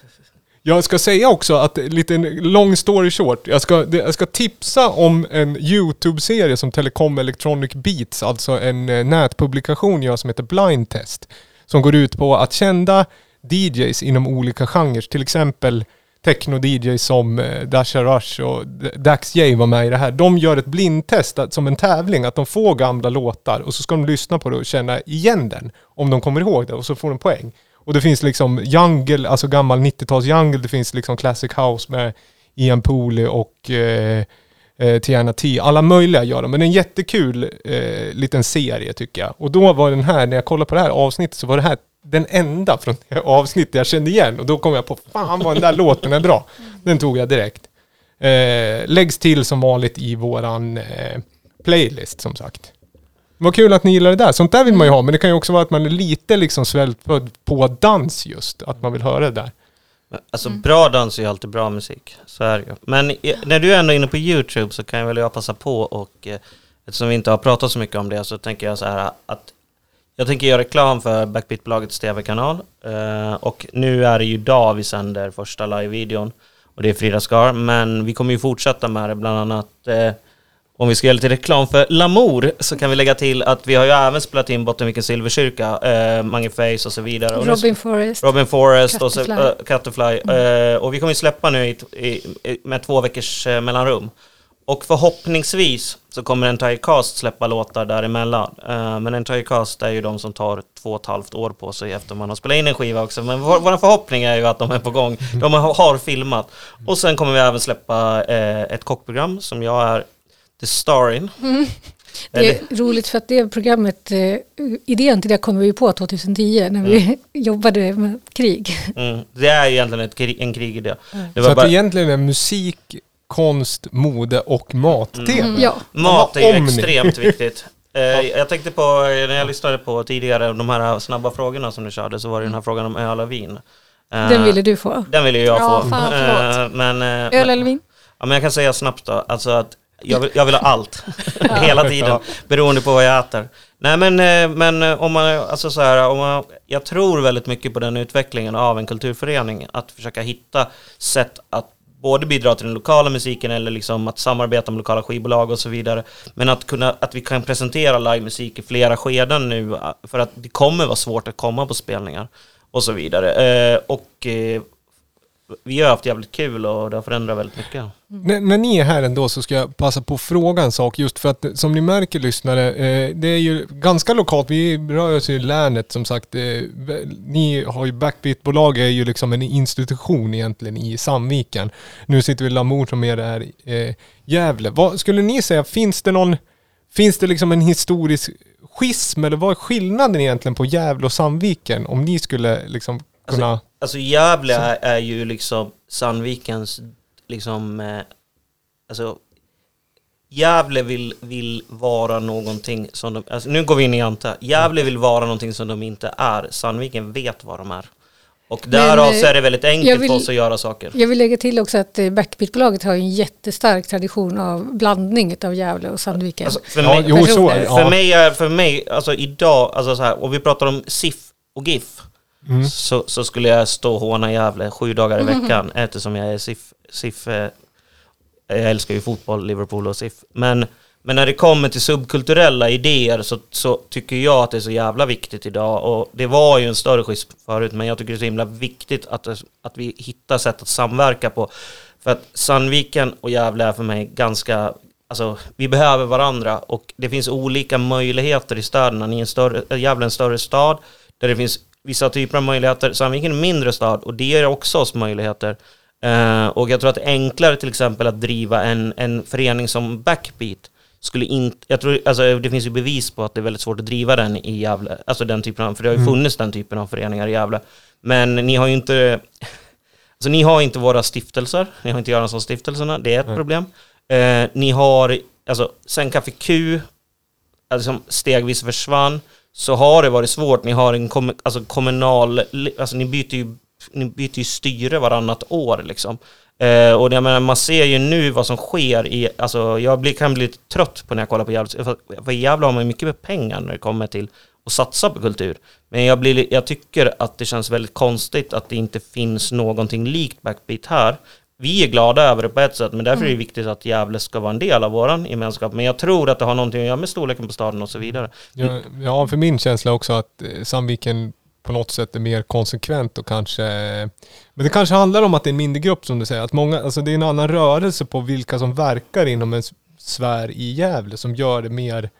Jag ska säga också att, lite en long story short, jag ska, det- jag ska tipsa om en YouTube-serie som Telecom Electronic Beats, alltså en eh, nätpublikation gör som heter Blind Test. Som går ut på att kända DJs inom olika genrer, till exempel techno-DJ som eh, Dasha Rush och Dax J var med i det här. De gör ett blindtest som en tävling, att de får gamla låtar och så ska de lyssna på det och känna igen den. Om de kommer ihåg det och så får de poäng. Och det finns liksom jungle, alltså gammal 90-tals jungle, det finns liksom classic house med Ian Pooley och eh, eh, Tiana T. Alla möjliga gör de, men det är en jättekul eh, liten serie tycker jag. Och då var den här, när jag kollade på det här avsnittet så var det här den enda från det avsnittet jag kände igen. Och då kom jag på, fan vad den där låten är bra. Den tog jag direkt. Eh, läggs till som vanligt i våran eh, playlist som sagt. Vad kul att ni gillar det där. Sånt där vill man ju ha, men det kan ju också vara att man är lite liksom svältfödd på dans just. Att man vill höra det där. Alltså bra dans är ju alltid bra musik. Så är det ju. Men i- när du är ändå inne på YouTube så kan jag väl jag passa på och eh, eftersom vi inte har pratat så mycket om det så tänker jag så här att jag tänker göra reklam för Backbeat-bolagets tv-kanal eh, och nu är det ju idag vi sänder första live-videon och det är Frida Skar men vi kommer ju fortsätta med det bland annat eh, om vi ska göra lite reklam för Lamour så kan vi lägga till att vi har ju även spelat in Bottenviken Silverkyrka, eh, Mange Face och så vidare. Och Robin Forrest. Robin Forrest och så, Cutterfly. uh, Cutterfly. Eh, och vi kommer ju släppa nu i, i, med två veckors eh, mellanrum. Och förhoppningsvis så kommer Entire Cast släppa låtar däremellan. Uh, men Entire Cast är ju de som tar två och ett halvt år på sig efter man har spelat in en skiva också. Men vår, vår förhoppning är ju att de är på gång. De har, har filmat. Och sen kommer vi även släppa eh, ett kockprogram som jag är the star in. Det är roligt för att det programmet, eh, idén till det kom vi på 2010 när vi (laughs) jobbade med krig. Mm, det är ju egentligen ett, en krigidé. Det Så att bara, det egentligen är musik, konst, mode och mat-tema. Ja, Mat är ju extremt viktigt. (laughs) Eh, jag tänkte på, eh, när jag lyssnade på tidigare de här snabba frågorna som du körde, så var det den här frågan om öl och vin. Eh, den ville du få. Den ville ju jag Ja, få. fan. Eh, men, eh, Öl eller vin? ja, men jag kan säga snabbt då, alltså att jag vill, jag vill ha allt. (laughs) Hela tiden. Beroende på vad jag äter. Nej men, eh, men om man, alltså så här, om man, jag tror väldigt mycket på den utvecklingen av en kulturförening. Att försöka hitta sätt att både bidra till den lokala musiken eller liksom att samarbeta med lokala skivbolag och så vidare. Men att, kunna, att vi kan presentera livemusik i flera skeden nu för att det kommer vara svårt att komma på spelningar och så vidare. Eh, och eh, vi har haft jävligt kul och det har förändrat väldigt mycket. När, när ni är här ändå så ska jag passa på att fråga en sak just för att som ni märker lyssnare, eh, det är ju ganska lokalt, vi rör oss i länet som sagt. Eh, ni har ju Backbeat-bolag är ju liksom en institution egentligen i Sandviken. Nu sitter vi i Lamour som är där eh, Gävle. Vad skulle ni säga, finns det någon, finns det liksom en historisk schism eller vad är skillnaden egentligen på Gävle och Sandviken om ni skulle liksom kunna... Alltså Gävle är, är ju liksom Sandvikens, liksom, eh, alltså Gävle vill, vill vara någonting som de, alltså nu går vi in i Anta. Gävle vill vara någonting som de inte är. Sandviken vet vad de är. Och därav eh, så är det väldigt enkelt vill- för oss att göra saker. Jag vill lägga till också att eh, Backbeat-bolaget har en jättestark tradition av blandning av Gävle och Sandviken. Alltså, för Ja, mig, jo så är det. för Ja. mig är, för mig, alltså idag, alltså så här, och vi pratar om SIF och GIF. Mm. så, så skulle jag stå och håna Gävle sju dagar i (laughs) veckan eftersom jag är SIF. SIF eh, jag älskar ju fotboll, Liverpool och SIF. Men, men när det kommer till subkulturella idéer så, så tycker jag att det är så jävla viktigt idag. Och det var ju en större schism förut, men jag tycker det är så himla viktigt att, att vi hittar sätt att samverka på. För att Sandviken och Gävle är för mig ganska alltså, vi behöver varandra och det finns olika möjligheter i städerna. Ni är en större, Gävle är en större stad där det finns vissa typer av möjligheter. Sandviken är en mindre stad och det ger också oss möjligheter. Eh, och jag tror att det är enklare till exempel att driva en, en förening som Backbeat. Skulle inte, jag tror, alltså det finns ju bevis på att det är väldigt svårt att driva den i Gävle, alltså den typen av, för det har ju funnits den typen av föreningar i Gävle. Men ni har ju inte, (laughs) alltså ni har inte våra stiftelser, ni har inte Göranssonstiftelserna, det är ett Nej. problem. Eh, ni har, alltså sen Café Q, alltså, stegvis försvann, så har det varit svårt. Ni har en kom, alltså, kommunal, alltså ni byter ju, ni byter ju styre varannat år liksom. Eh, och jag menar, man ser ju nu vad som sker i, alltså jag blir, kan bli lite trött på när jag kollar på Gävle, för, i Gävle har man ju mycket mer pengar när det kommer till att satsa på kultur. Men jag, blir, jag tycker att det känns väldigt konstigt att det inte finns någonting likt Backbeat här. Vi är glada över det på ett sätt, men därför är det viktigt att Gävle ska vara en del av våran gemenskap. Men jag tror att det har någonting att göra med storleken på staden och så vidare. Ja, ja, för min känsla också att eh, Sandviken på något sätt är mer konsekvent och kanske... Men det kanske handlar om att det är en mindre grupp som du säger. Att många, alltså det är en annan rörelse på vilka som verkar inom en sfär i Gävle som gör det mer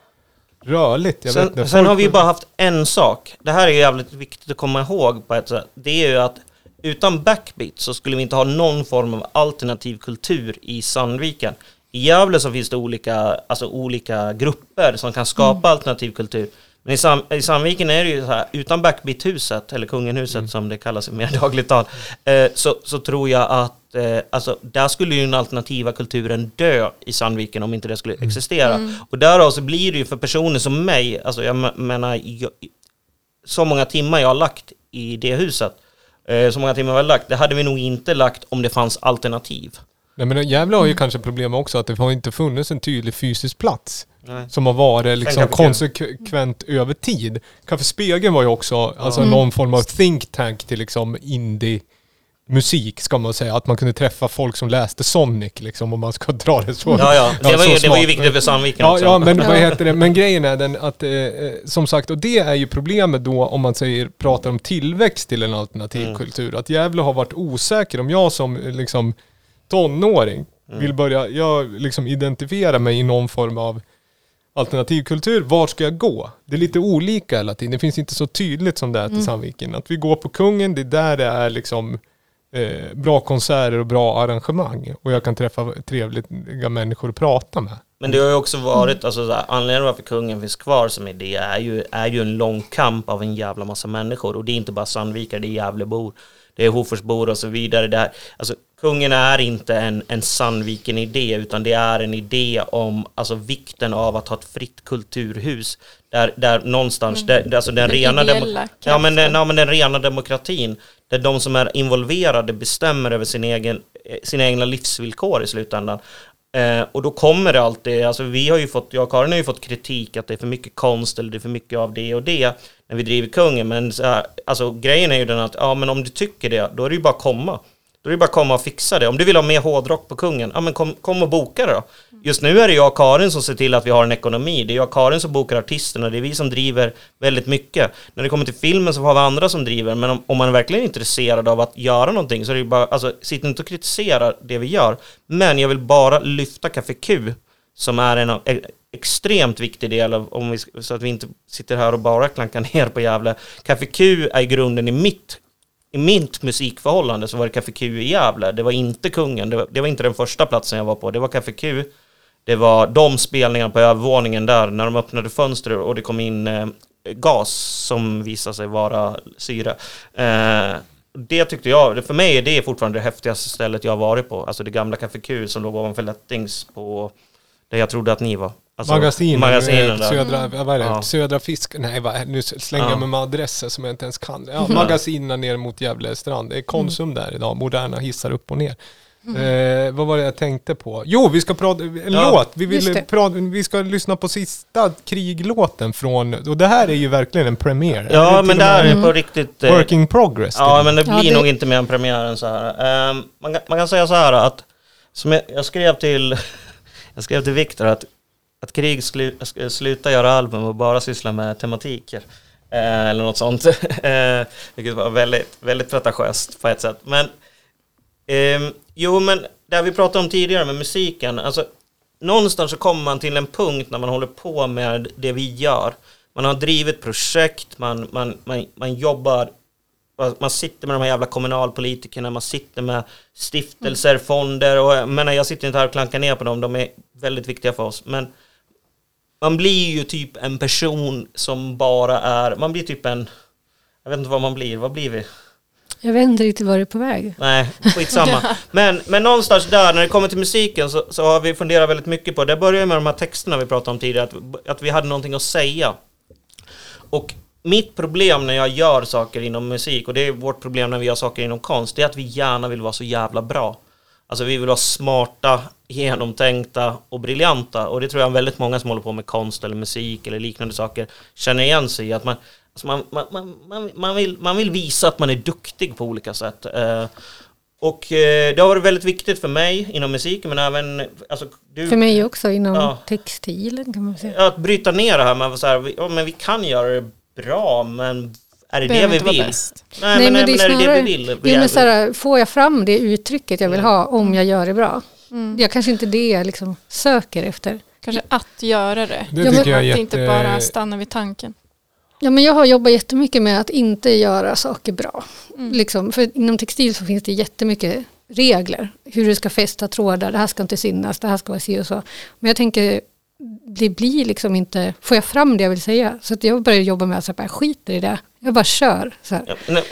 rörligt. Jag vet Sen, inte, sen folk- har vi bara haft en sak. Det här är jävligt viktigt att komma ihåg på ett sätt. Det är ju att utan Backbeat så skulle vi inte ha någon form av alternativ kultur i Sandviken. I Gävle så finns det olika, alltså olika grupper som kan skapa alternativ kultur. Men i, Sam, i Sandviken är det ju så här, utan Backbeat-huset, eller Kungenhuset som det kallas i mer (laughs) dagligt tal, eh, så, så tror jag att eh, alltså, där skulle ju den alternativa kulturen dö i Sandviken om inte det skulle existera. Och därav så blir det ju för personer som mig, alltså jag me- menar, jag, så många timmar jag har lagt i det huset, så många timmar jag har lagt, det hade vi nog inte lagt om det fanns alternativ. Nej men Gävle har ju kanske problem också att det har inte funnits en tydlig fysisk plats. Nej. Som har varit liksom konsekvent över tid. Café Spegeln var ju också alltså Mm. någon form av think tank till liksom indie musik ska man säga. Att man kunde träffa folk som läste Sonic liksom om man ska (laughs) dra det så. Ja, ja, det, Ja, var, så ju, det var ju viktigt för Sandviken Ja, också. ja, men vad heter det? Men grejen är den att, eh, eh, som sagt, och det är ju problemet då om man säger, pratar om tillväxt till en alternativ Mm. kultur. Att Gävle har varit osäker. Om jag som eh, liksom tonåring Mm. vill börja, jag liksom identifiera mig i någon form av alternativ kultur, var ska jag gå? Det är lite olika hela tiden. Det finns inte så tydligt som det är till Sandviken. Att vi går på Kungen, det är där det är liksom eh, bra konserter och bra arrangemang. Och jag kan träffa trevliga människor att prata med. Men det har ju också varit, alltså så här, anledningen varför kungen finns kvar som idé är ju, är ju en lång kamp av en jävla massa människor. Och det är inte bara Sandvikare, det är Gävlebor, det är Hoforsbor och så vidare. Det här, alltså, kungen är inte en, en Sandviken-idé, utan det är en idé om alltså, vikten av att ha ett fritt kulturhus. Där, där någonstans, där, där, alltså den, Den rena demo- ja, men, den- ja, men den rena demokratin, där de som är involverade bestämmer över sin egen, eh, sina egna livsvillkor i slutändan. Eh, och då kommer det alltid, alltså vi har ju fått, jag och Karin har ju fått kritik att det är för mycket konst eller det är för mycket av det och det när vi driver kungen. Men så här, alltså grejen är ju den att, ja men om du tycker det, då är det ju bara att komma. Då är det bara att komma och fixa det. Om du vill ha mer hårdrock på kungen, ja men kom, kom och boka det då. Just nu är det jag och Karin som ser till att vi har en ekonomi. Det är jag och Karin som bokar artisterna, det är vi som driver väldigt mycket. När det kommer till filmen så har vi andra som driver, men om, om man är verkligen intresserad av att göra någonting så är det ju bara, alltså sitt inte och kritisera det vi gör. Men jag vill bara lyfta Café Q, som är en av- extremt viktig del av, om vi, så att vi inte sitter här och bara klankar (laughs) ner på Gävle. Café Q är grunden i mitt i mitt musikförhållande så var det Café Q i Gävle. Det var inte Kungen. Det var, det var inte den första platsen jag var på. Det var Café Q. Det var de spelningarna på övervåningen där när de öppnade fönster och det kom in eh, gas som visade sig vara syre. Eh, det tyckte jag, för mig är det fortfarande det häftigaste stället jag har varit på. Alltså det gamla Café Q som låg ovanför Lättings på där jag trodde att ni var. Alltså, Magasinen, magasinen eh, där. Södra, vad är det? Ja. Södra Fisk... Nej, vad, är- nu slänger Ja. jag mig med adresser som jag inte ens kan. Ja, magasinen ner mot Gävle strand. Det är Konsum där idag. Moderna hissar upp och ner. Eh, vad var det jag tänkte på? Jo, vi ska prata en Ja. låt. Vi, vill det. prata, vi ska lyssna på sista kriglåten från... Och det här är ju verkligen en premiär. Ja, Eller till men med där är Mm. på riktigt... eh, Work in progress. Ja, men det Ja, blir det- nog inte mer än premiären så här. Ehm, man, kan, man kan säga så här att, som jag, jag skrev till, (laughs) jag skrev till Viktor att, att Krig slu, sluta göra album och bara syssla med tematiker. Eh, eller något sånt. (laughs) Eh, Vilket var väldigt, väldigt pretentiöst på ett sätt. Men, ehm, jo men det vi pratade om tidigare med musiken, alltså någonstans så kommer man till en punkt när man håller på med det vi gör. Man har drivit projekt, man, man, man, man jobbar man sitter med de här jävla kommunalpolitikerna, man sitter med stiftelser, fonder och jag menar, jag sitter inte här och klankar ner på dem, de är väldigt viktiga för oss. Men man blir ju typ en person som bara är, man blir typ en, jag vet inte vad man blir, vad blir vi? Jag vet inte riktigt var du är på väg. Nej, skitsamma. (laughs) men, men någonstans där, när det kommer till musiken, så, så har vi funderat väldigt mycket på, det börjar med de här texterna vi pratade om tidigare, att, att vi hade någonting att säga. Och mitt problem när jag gör saker inom musik, och det är vårt problem när vi gör saker inom konst, det är att vi gärna vill vara så jävla bra. Alltså vi vill vara smarta, genomtänkta och briljanta. Och det tror jag väldigt många som håller på med konst eller musik eller liknande saker känner igen sig i. Att man, alltså man, man, man, man, vill, man vill visa att man är duktig på olika sätt. Eh, och eh, det har varit väldigt viktigt för mig inom musiken men även... Alltså, du, för mig också inom ja, textilen kan man säga. Att bryta ner det här med att ja, men vi kan göra det bra men är det det vi vill? Nej, Nej, men, men, det är, snarare, är det det vi vill? Vi men så här, får jag fram det uttrycket jag vill ha om jag gör det bra? Mm. Jag kanske inte det jag liksom söker efter. Kanske att göra det. det ja, men, att jätte... inte bara stanna vid tanken. Ja, men jag har jobbat jättemycket med att inte göra saker bra. Mm. Liksom, för inom textil så finns det jättemycket regler. Hur du ska fästa trådar, det här ska inte synas, det här ska vara si och så. Men jag tänker, det blir liksom inte, får jag fram det jag vill säga? Så jag börjar jobba med att jag skiter i det. Jag bara kör. Ja,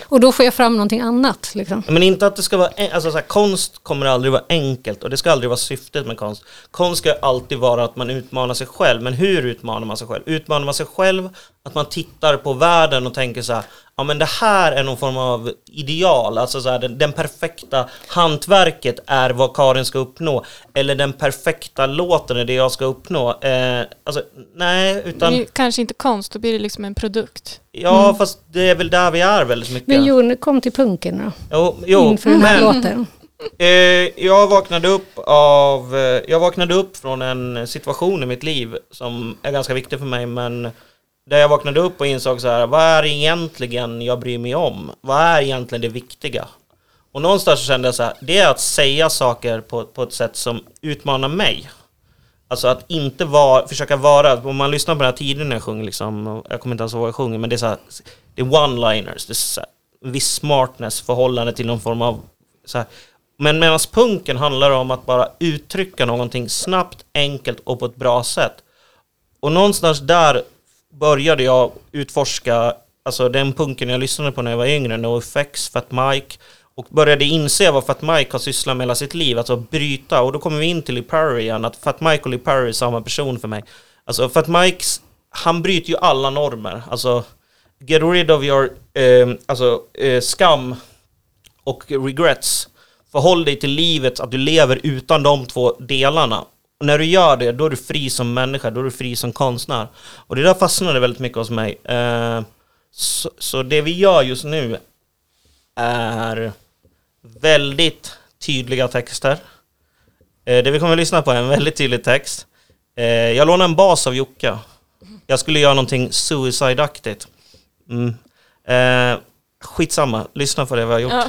och då får jag fram någonting annat. Liksom. Men inte att det ska vara, alltså så här, konst kommer aldrig vara enkelt och det ska aldrig vara syftet med konst. Konst ska alltid vara att man utmanar sig själv, men hur utmanar man sig själv? Utmanar man sig själv att man tittar på världen och tänker så här, ja men det här är någon form av ideal, alltså så här, den, den, perfekta hantverket är vad Karin ska uppnå, eller den perfekta låten är det jag ska uppnå. Eh, alltså, nej, utan... Det är kanske inte konst, då blir det liksom en produkt. Ja, mm. fast det är väl där vi är väldigt mycket. Men Jon, kom till punken då. Jo, jo Inför den här men, låten. Eh, jag vaknade upp av... Eh, jag vaknade upp från en situation i mitt liv som är ganska viktig för mig, men där jag vaknade upp och insåg så här, vad är egentligen jag bryr mig om? Vad är egentligen det viktiga? Och någonstans så kände jag så här, det är att säga saker på, på ett sätt som utmanar mig. Alltså att inte vara, försöka vara, om man lyssnar på den här tiden när jag sjunger liksom, jag kommer inte ens ihåg vad jag sjunger, men det är så här, det är one-liners, det är så här, en viss smartness förhållande till någon form av så här. Men medan punken handlar om att bara uttrycka någonting snabbt, enkelt och på ett bra sätt. Och någonstans där började jag utforska, alltså den punken jag lyssnade på när jag var yngre, NoFX, Fat Mike, och började inse vad Fat Mike har sysslat med hela sitt liv, alltså bryta. Och då kommer vi in till Lee Perry igen, att Fat Mike och Lee Perry är samma person för mig. Alltså Fat Mikes, han bryter ju alla normer. Alltså, get rid of your, eh, alltså, eh, skam och regrets. Förhåll dig till livet, att du lever utan de två delarna. Och när du gör det, då är du fri som människa, då är du fri som konstnär. Och det där fastnade väldigt mycket hos mig. Eh, så, så det vi gör just nu är väldigt tydliga texter. Eh, det vi kommer att lyssna på är en väldigt tydlig text. Eh, jag lånade en bas av Jocke. Jag skulle göra någonting suicide-aktigt. Mm. Eh, skitsamma, lyssna på det vi har gjort. Ja.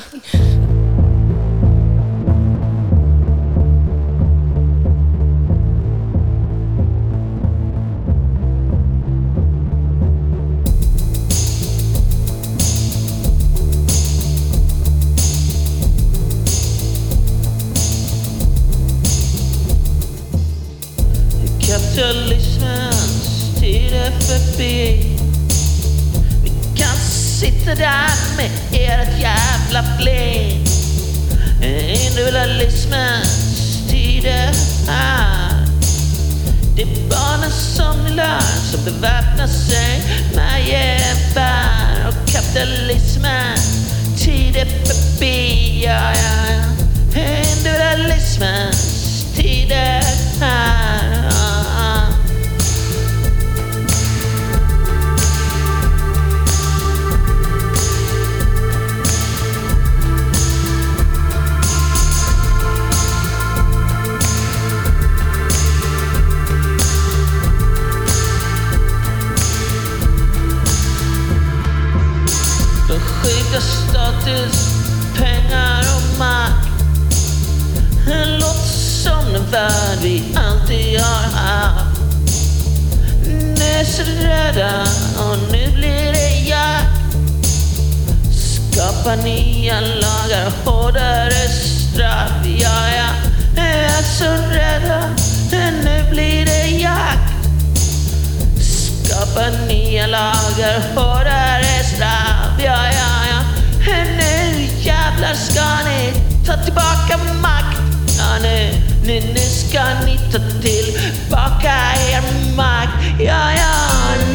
sitter där med ert jävla flin Individualismens tider här. Det är barnen som ni lär som beväpnar sig med gevär. Och kapitalismen tid är förbi. Ja, ja, ja. Individualismens tider här. Nu är rädda och nu blir det jakt. Skapa nya lagar, hårdare straff. Ja, ja, nu är alltså så rädda, nu blir det jakt. Skapa nya lagar, hårdare straff. Ja, ja, ja. Nu jävlar ska ni ta tillbaka makt. Ja, nu, nu, nu ska ni ta tillbaka er makt. Ja, ja,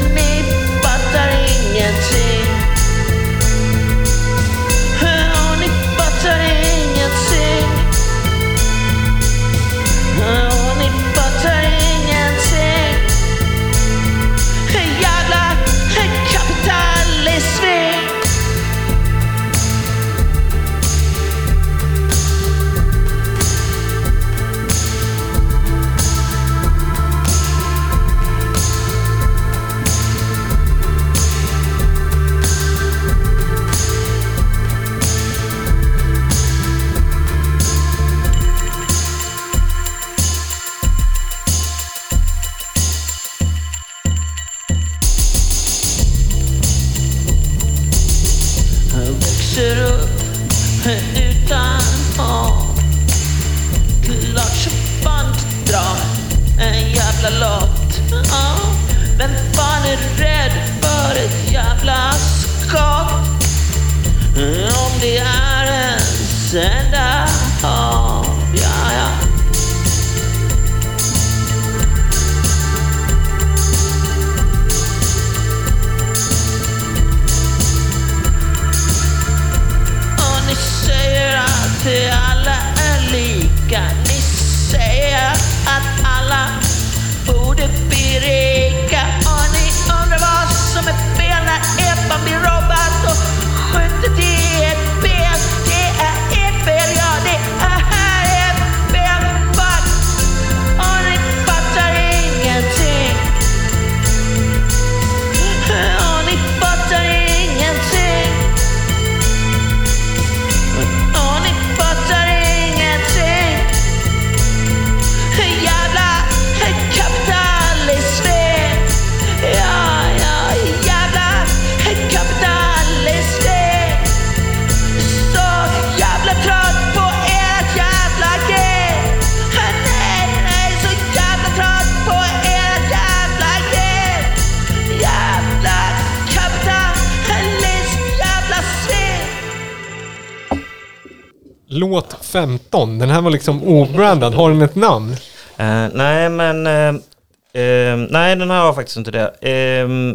15, den här var liksom obrandad. Har den ett namn? Uh, nej, men... uh, uh, nej, den här har faktiskt inte det.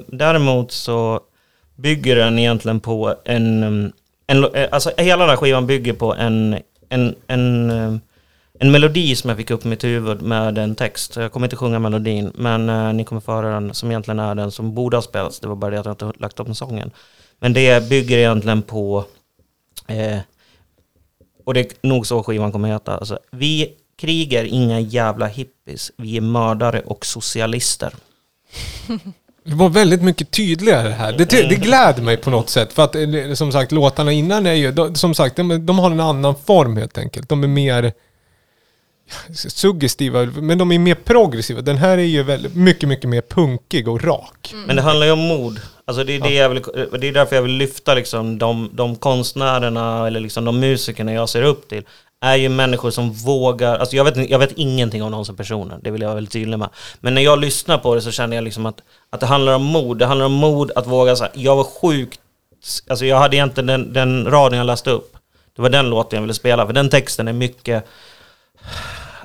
Däremot så bygger den egentligen på en... en alltså hela den här skivan bygger på en, en, en, en melodi som jag fick upp i mitt huvud med en text. Jag kommer inte sjunga melodin, men eh, ni kommer få höra den som egentligen är den som borde ha spelats. Det var bara det att jag inte lagt upp den sången. Men det bygger egentligen på... Och det är nog så skivan kommer heta. Alltså, vi krigar inga jävla hippies. Vi är mördare och socialister. (laughs) Det var väldigt mycket tydligare här. Det, det gläder mig på något sätt. För att eh, som sagt, låtarna innan är ju, de, som sagt, de, de har en annan form helt enkelt. De är mer suggestiva, men de är mer progressiva. Den här är ju väldigt, mycket, mycket mer punkig och rak. Men det handlar ju om mod. Alltså det är, det jag vill, det är därför jag vill lyfta liksom de, de konstnärerna eller liksom de musikerna jag ser upp till. Är ju människor som vågar, alltså jag vet, jag vet ingenting om någon som personer, det vill jag vara väldigt tydlig med. Men när jag lyssnar på det så känner jag liksom att, att det handlar om mod. Det handlar om mod att våga säga, jag var sjukt, alltså jag hade egentligen den, den raden jag läste upp. Det var den låten jag ville spela, för den texten är mycket,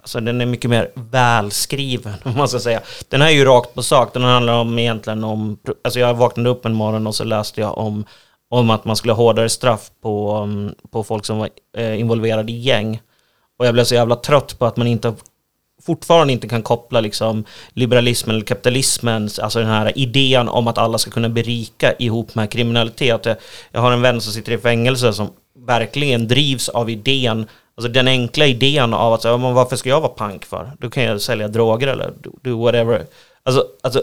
Alltså den är mycket mer välskriven, (laughs) om man ska säga. Den här är ju rakt på sak, den handlar om egentligen om... Alltså jag vaknade upp en morgon och så läste jag om, om att man skulle ha hårdare straff på, mm, på folk som var eh, involverade i gäng. Och jag blev så jävla trött på att man inte fortfarande inte kan koppla liksom liberalismen eller kapitalismen, alltså den här idén om att alla ska kunna berika ihop med kriminalitet. Jag har en vän som sitter i fängelse som verkligen drivs av idén, alltså den enkla idén av att säga, men varför ska jag vara pank för? Då kan jag sälja droger eller do, do whatever. Alltså, alltså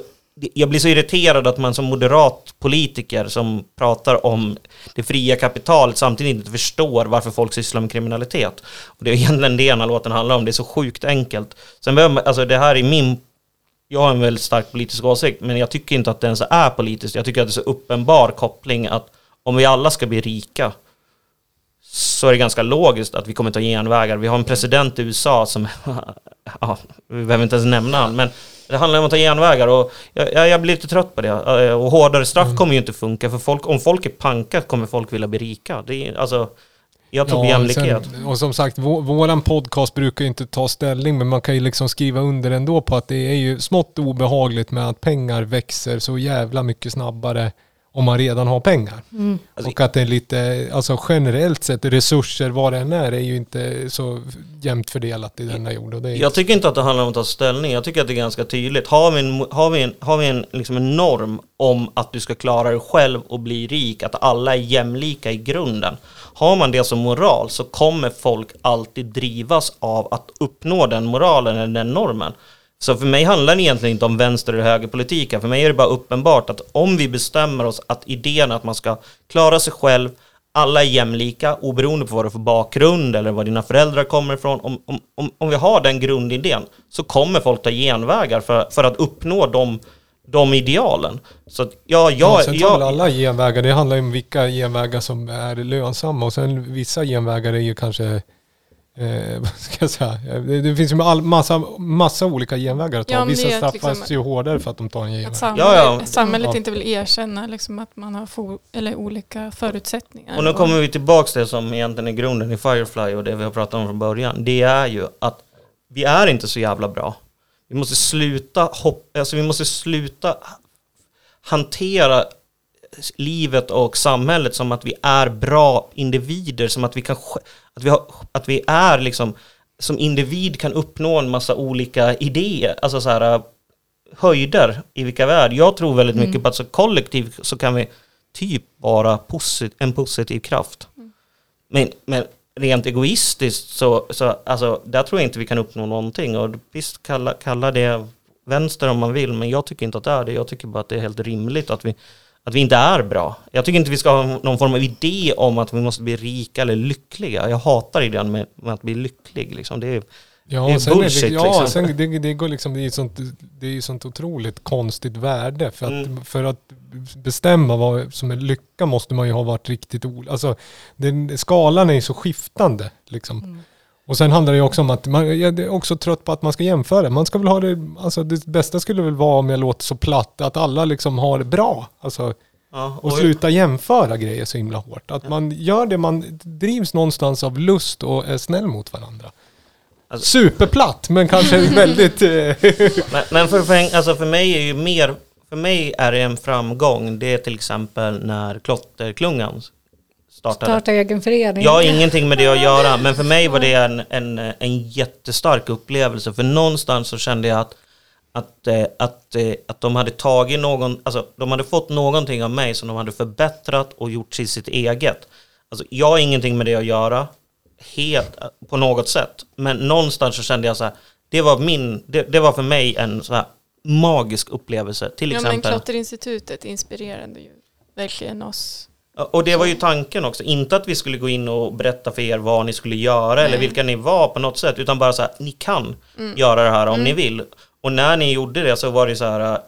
jag blir så irriterad att man som moderat politiker som pratar om det fria kapitalet samtidigt inte förstår varför folk sysslar med kriminalitet. Och det är egentligen det den här låten handlar om, det är så sjukt enkelt. Sen behöver man, alltså det här är min jag har en väldigt stark politisk åsikt, men jag tycker inte att det ens är politiskt. Jag tycker att det är så uppenbar koppling att om vi alla ska bli rika så är det ganska logiskt att vi kommer ta genvägar. Vi har en president i USA som, (laughs) ja, vi behöver inte ens nämna han, men det handlar om att ta genvägar och jag, jag, blir lite trött på det. Eh, Och hårdare straff Mm. kommer ju inte funka, för folk, om folk är panka kommer folk vilja bli rika. Det är, alltså, jag tror på jämlikhet. sen- och som sagt, vå, våran podcast brukar ju inte ta ställning, men man kan ju liksom skriva under ändå på att det är ju smått obehagligt med att pengar växer så jävla mycket snabbare om man redan har pengar. Alltså, och att det är lite, alltså generellt sett, resurser vad det än är, är ju inte så jämnt fördelat i denna jord. Och det är, Jag tycker inte att det handlar om att ta ställning. Jag tycker att det är ganska tydligt. Har vi en, har vi en, har vi en, liksom en norm om att du ska klara dig själv och bli rik, att alla är jämlika i grunden. Har man det som moral så kommer folk alltid drivas av att uppnå den moralen eller den normen. Så för mig handlar det egentligen inte om vänster eller högerpolitik. För mig är det bara uppenbart att om vi bestämmer oss att idén att man ska klara sig själv, alla är jämlika oberoende på vad du för bakgrund eller var dina föräldrar kommer ifrån. Om, om, om, om vi har den grundidén så kommer folk ta genvägar för, för att uppnå de, de idealen. Så att, ja, ja, jag, sen tar jag, alla genvägar, det handlar om vilka genvägar som är lönsamma och sen vissa genvägar är ju kanske Eh, (laughs) vad ska jag säga? Det, det finns ju all, massa, massa olika genvägar att ta. Ja, Vissa straffas liksom- ju hårdare för att de tar en genväg. Att samhället, Ja, ja. samhället Ja. inte vill erkänna liksom, att man har fo- eller olika förutsättningar. Och nu kommer vi tillbaks till det som egentligen är grunden i Firefly och det vi har pratat om från början. Det är ju att vi är inte så jävla bra. Vi måste sluta hoppa, alltså vi måste sluta hantera livet och samhället som att vi är bra individer, som att vi kan, att vi, har, att vi är liksom, som individ kan uppnå en massa olika idéer, alltså så här höjder i vilka vi är. Jag tror väldigt mycket på att så kollektivt så kan vi typ vara posit- en positiv kraft. Men, men rent egoistiskt så, så alltså, där tror jag inte vi kan uppnå någonting. Och visst, kalla, kalla det vänster om man vill, men jag tycker inte att det är det. Jag tycker bara att det är helt rimligt att vi, att vi inte är bra. Jag tycker inte vi ska ha någon form av idé om att vi måste bli rika eller lyckliga. Jag hatar idén med, med att bli lycklig. Liksom. Det är, Ja, Det är sen är bullshit, det, ja liksom. sen det, det går liksom, det är ju sånt, det är sånt otroligt konstigt värde. För att, Mm. för att bestämma vad som är lycka måste man ju ha varit riktigt olika. Alltså, den, skalan är ju så skiftande liksom. Och sen handlar det också om att man, jag är också trött på att man ska jämföra. Man ska väl ha det, alltså det bästa skulle väl vara om jag låter så platt, att alla liksom har det bra. Alltså, ja, och sluta jämföra grejer så himla hårt. Att man gör det, man drivs någonstans av lust och är snäll mot varandra. Alltså- Superplatt, men kanske (laughs) väldigt... eh, Men, men för, för, alltså för mig är ju mer, för mig är det en framgång, det är till exempel när Klotterklungan startade. Starta egen förening. Jag har ingenting med det att göra, men för mig var det en, en, en jättestark upplevelse. För någonstans så kände jag att, att, eh, att, eh, att de hade tagit någon, alltså de hade fått någonting av mig som de hade förbättrat och gjort till sitt eget. Alltså jag har ingenting med det att göra, helt, eh, på något sätt. Men någonstans så kände jag så här, det var min, det, det var för mig en så här magisk upplevelse. Till ja, men exempel. Klotterinstitutet inspirerade ju verkligen oss. Och det var ju tanken också, inte att vi skulle gå in och berätta för er vad ni skulle göra eller Nej. vilka ni var på något sätt, utan bara så här, ni kan göra det här om ni vill. Och när ni gjorde det så var det så här, äh,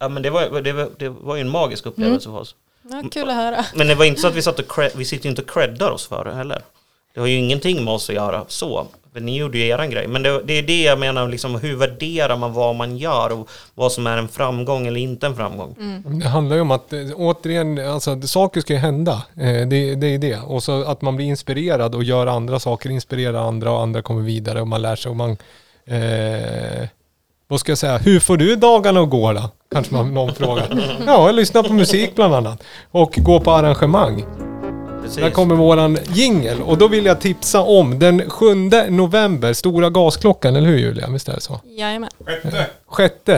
ja men det var, det var, det var ju en magisk upplevelse för oss. Ja, kul att höra. Men det var inte så att vi satt och cred, vi sitter ju inte och creddar oss för det heller. Det har ju ingenting med oss att göra så. För ni gjorde ju eran grej. Men det, det är det jag menar, liksom, hur värderar man vad man gör och vad som är en framgång eller inte en framgång. Det handlar ju om att, eh, återigen, alltså saker ska ju hända. Eh, Det, det är det. Och så att man blir inspirerad och gör andra saker, inspirerar andra och andra kommer vidare och man lär sig och man... Eh, vad ska jag säga? Hur får du dagarna att gå då? Kanske man, någon frågar. (laughs) Ja, jag lyssnar på musik bland annat. Och gå på arrangemang. Precis. Där kommer våran jingel och då vill jag tipsa om den 7 november, Stora Gasklockan, eller hur Julia? Visst är det så? Jajamän. Sjätte.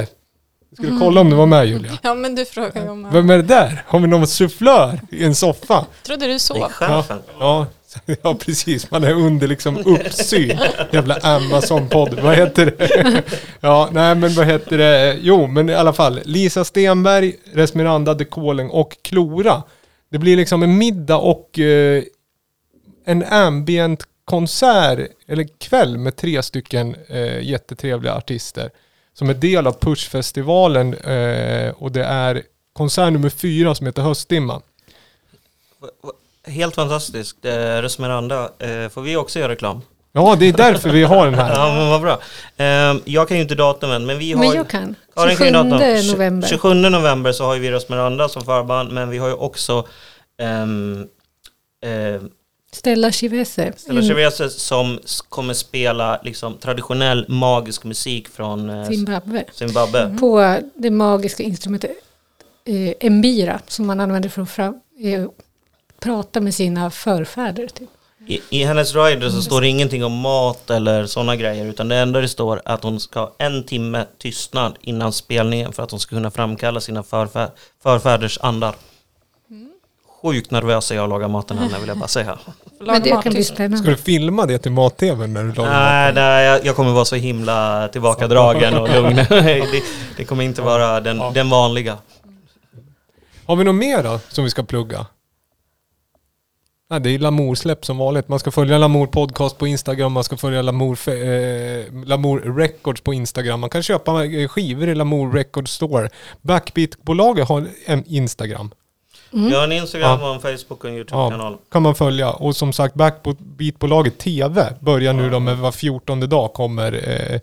Jag skulle kolla om du var med Julia. Ja, men du frågar ju om... Vem är det där? Har vi någon sufflör i en soffa? Trodde du Det är så? chefen. Ja, (laughs) Ja precis, man är under liksom uppsyn. Jävla Amazon-podd, vad heter det? (laughs) Ja, nej men vad heter det? Jo, men i alla fall. Lisa Stenberg, Resmiranda de Koling och Klora. Det blir liksom en middag och eh, en ambient konsert, eller kväll med tre stycken eh, jättetrevliga artister. Som är del av Pushfestivalen eh, och det är konsert nummer fyra som heter Höstdimma. Helt fantastiskt. Eh, Resmeranda, eh, får vi också göra reklam? Ja, det är därför vi har den här. (laughs) Ja, men vad bra. Eh, jag kan ju inte datumen, men vi har... Men jag kan. Karin kan 27 ju datum. Tj- november. 27 november så har ju vi Resmeranda som förband, men vi har ju också ehm, eh, Stella Chivese. Stella Mm. Chivese som s- kommer spela liksom, traditionell magisk musik från eh, Zimbabwe. Zimbabwe. På det magiska instrumentet eh, mbira som man använder för att fram, eh, prata med sina förfäder. Typ. I, I hennes rider så står det ingenting om mat eller sådana grejer utan det enda det står att hon ska ha en timme tystnad innan spelningen för att hon ska kunna framkalla sina förfä, förfäders andar. Sjukt nervös är jag att laga maten henne vill jag bara säga. (laughs) Men det kan bli Ska spännande. du filma det till mat-tv när du lagar Nej, mat? nej jag, jag kommer vara så himla tillbakadragen och lugn. (laughs) (laughs) det, det kommer inte vara den, den vanliga. Har vi något mer då som vi ska plugga? Nej, det är Lamour-släpp som vanligt. Man ska följa Lamour Podcast på Instagram, man ska följa Lamour, eh, Lamour Records på Instagram. Man kan köpa eh, skivor i Lamour Records Store. Backbeat-bolaget har en Instagram. Jag har en Instagram Ja. och en Facebook och en YouTube-kanal. kan man följa. Och som sagt, Backbeat-bolaget TV börjar nu då med var 14 dag kommer eh,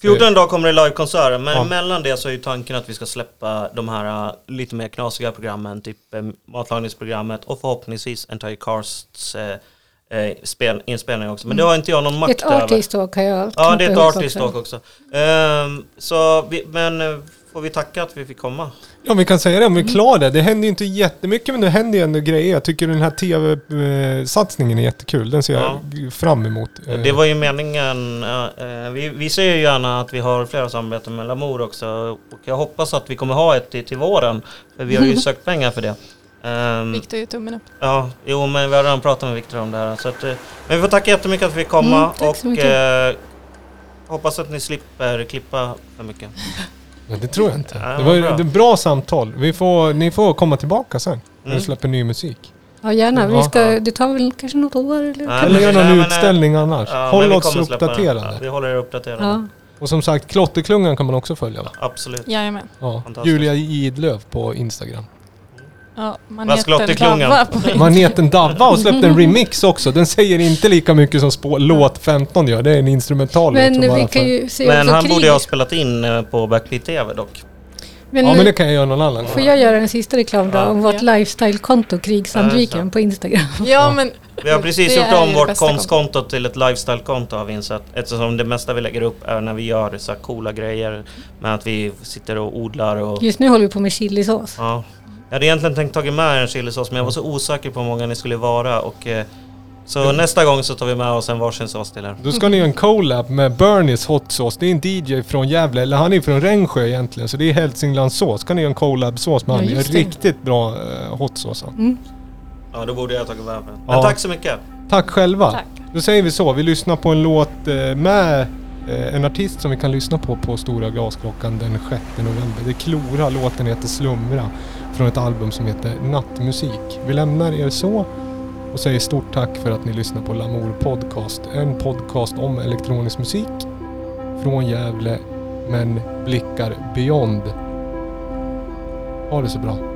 14 dagar kommer det livekonserter, men Ja. emellan det så är ju tanken att vi ska släppa de här uh, lite mer knasiga programmen, typ eh, matlagningsprogrammet och förhoppningsvis Entire Casts eh, spel, inspelning också. Men det har inte jag någon makt Ett över. artist talk har jag Ja, det är ett knappat ihop artist talk också. Ehm, så vi, men får vi tacka att vi fick komma? Ja, vi kan säga det om vi är klara det. Det händer ju inte jättemycket, men det händer ju ändå grejer. Jag tycker den här TV-satsningen är jättekul. Den ser jag fram emot. Det var ju meningen, eh, vi, vi ser ju gärna att vi har flera samarbeten med Lamour också och jag hoppas att vi kommer ha ett till, till våren. För vi har ju (laughs) sökt pengar för det. Ehm, Viktor gör tummen upp. Ja, jo men vi har redan pratat med Viktor om det här. Så att, eh, men vi får tacka jättemycket att vi fick komma Mm, tack så och mycket. eh, hoppas att ni slipper klippa för mycket. (laughs) Men det tror jag inte. Ja, det var bra. ett bra samtal. Vi får, ni får komma tillbaka sen. När Mm. du släpper ny musik. Ja, gärna. Vi Ja. ska, det tar väl kanske något år eller? Nej, Eller men- göra nej, någon utställning annars. Ja, Håll vi oss uppdaterade. Ja, vi håller er uppdaterade. Ja. Och som sagt, Klotterklungan kan man också följa va? Absolut. Jajamän. Ja. Julia Idlöv på Instagram. Ja, på Maneten Davva har släppt en (laughs) remix också. Den säger inte lika mycket som spå- låt 15 gör. Det är en instrumental Men vi kan för- ju se Men han krig. borde ha spelat in eh, på Backbeat TV dock. Men, Ja men det kan jag göra någon annan Får gång. jag göra en sista reklam då Ja. om vårt Ja. lifestyle-konto Krigsandviken Ja, på Instagram? (laughs) Ja, men Vi har precis gjort om vårt konstkonto till ett lifestyle-konto har vi insett. Eftersom det mesta vi lägger upp är när vi gör så här coola grejer. Med att vi sitter och odlar och... Just nu håller vi på med chilisås. Ja. Jag hade egentligen tänkt tagit med en chilisås men jag var så osäker på hur många ni skulle vara och... eh, Så nästa gång så tar vi med oss en varsin sås till er. Då ska ni göra en collab med Bernies Hot Sauce. Det är en DJ från Gävle, eller han är från Rengsjö egentligen. Så det är Hälsinglandssås. Ska ni göra en collab-sås med Ja, han. Det är just det. riktigt bra uh, hot sauce. han. Mm. Ja, då borde jag ha tagit med den. Men Ja. tack så mycket! Tack själva. Tack. Då säger vi så. Vi lyssnar på en låt eh, med eh, en artist som vi kan lyssna på på Stora Glasklockan den 6 november. Det är Klora. Låten heter Slumra. Från ett album som heter Nattmusik. Vi lämnar er så och säger stort tack för att ni lyssnar på Lamour Podcast. En podcast om elektronisk musik från Gävle men blickar beyond. Ha det så bra.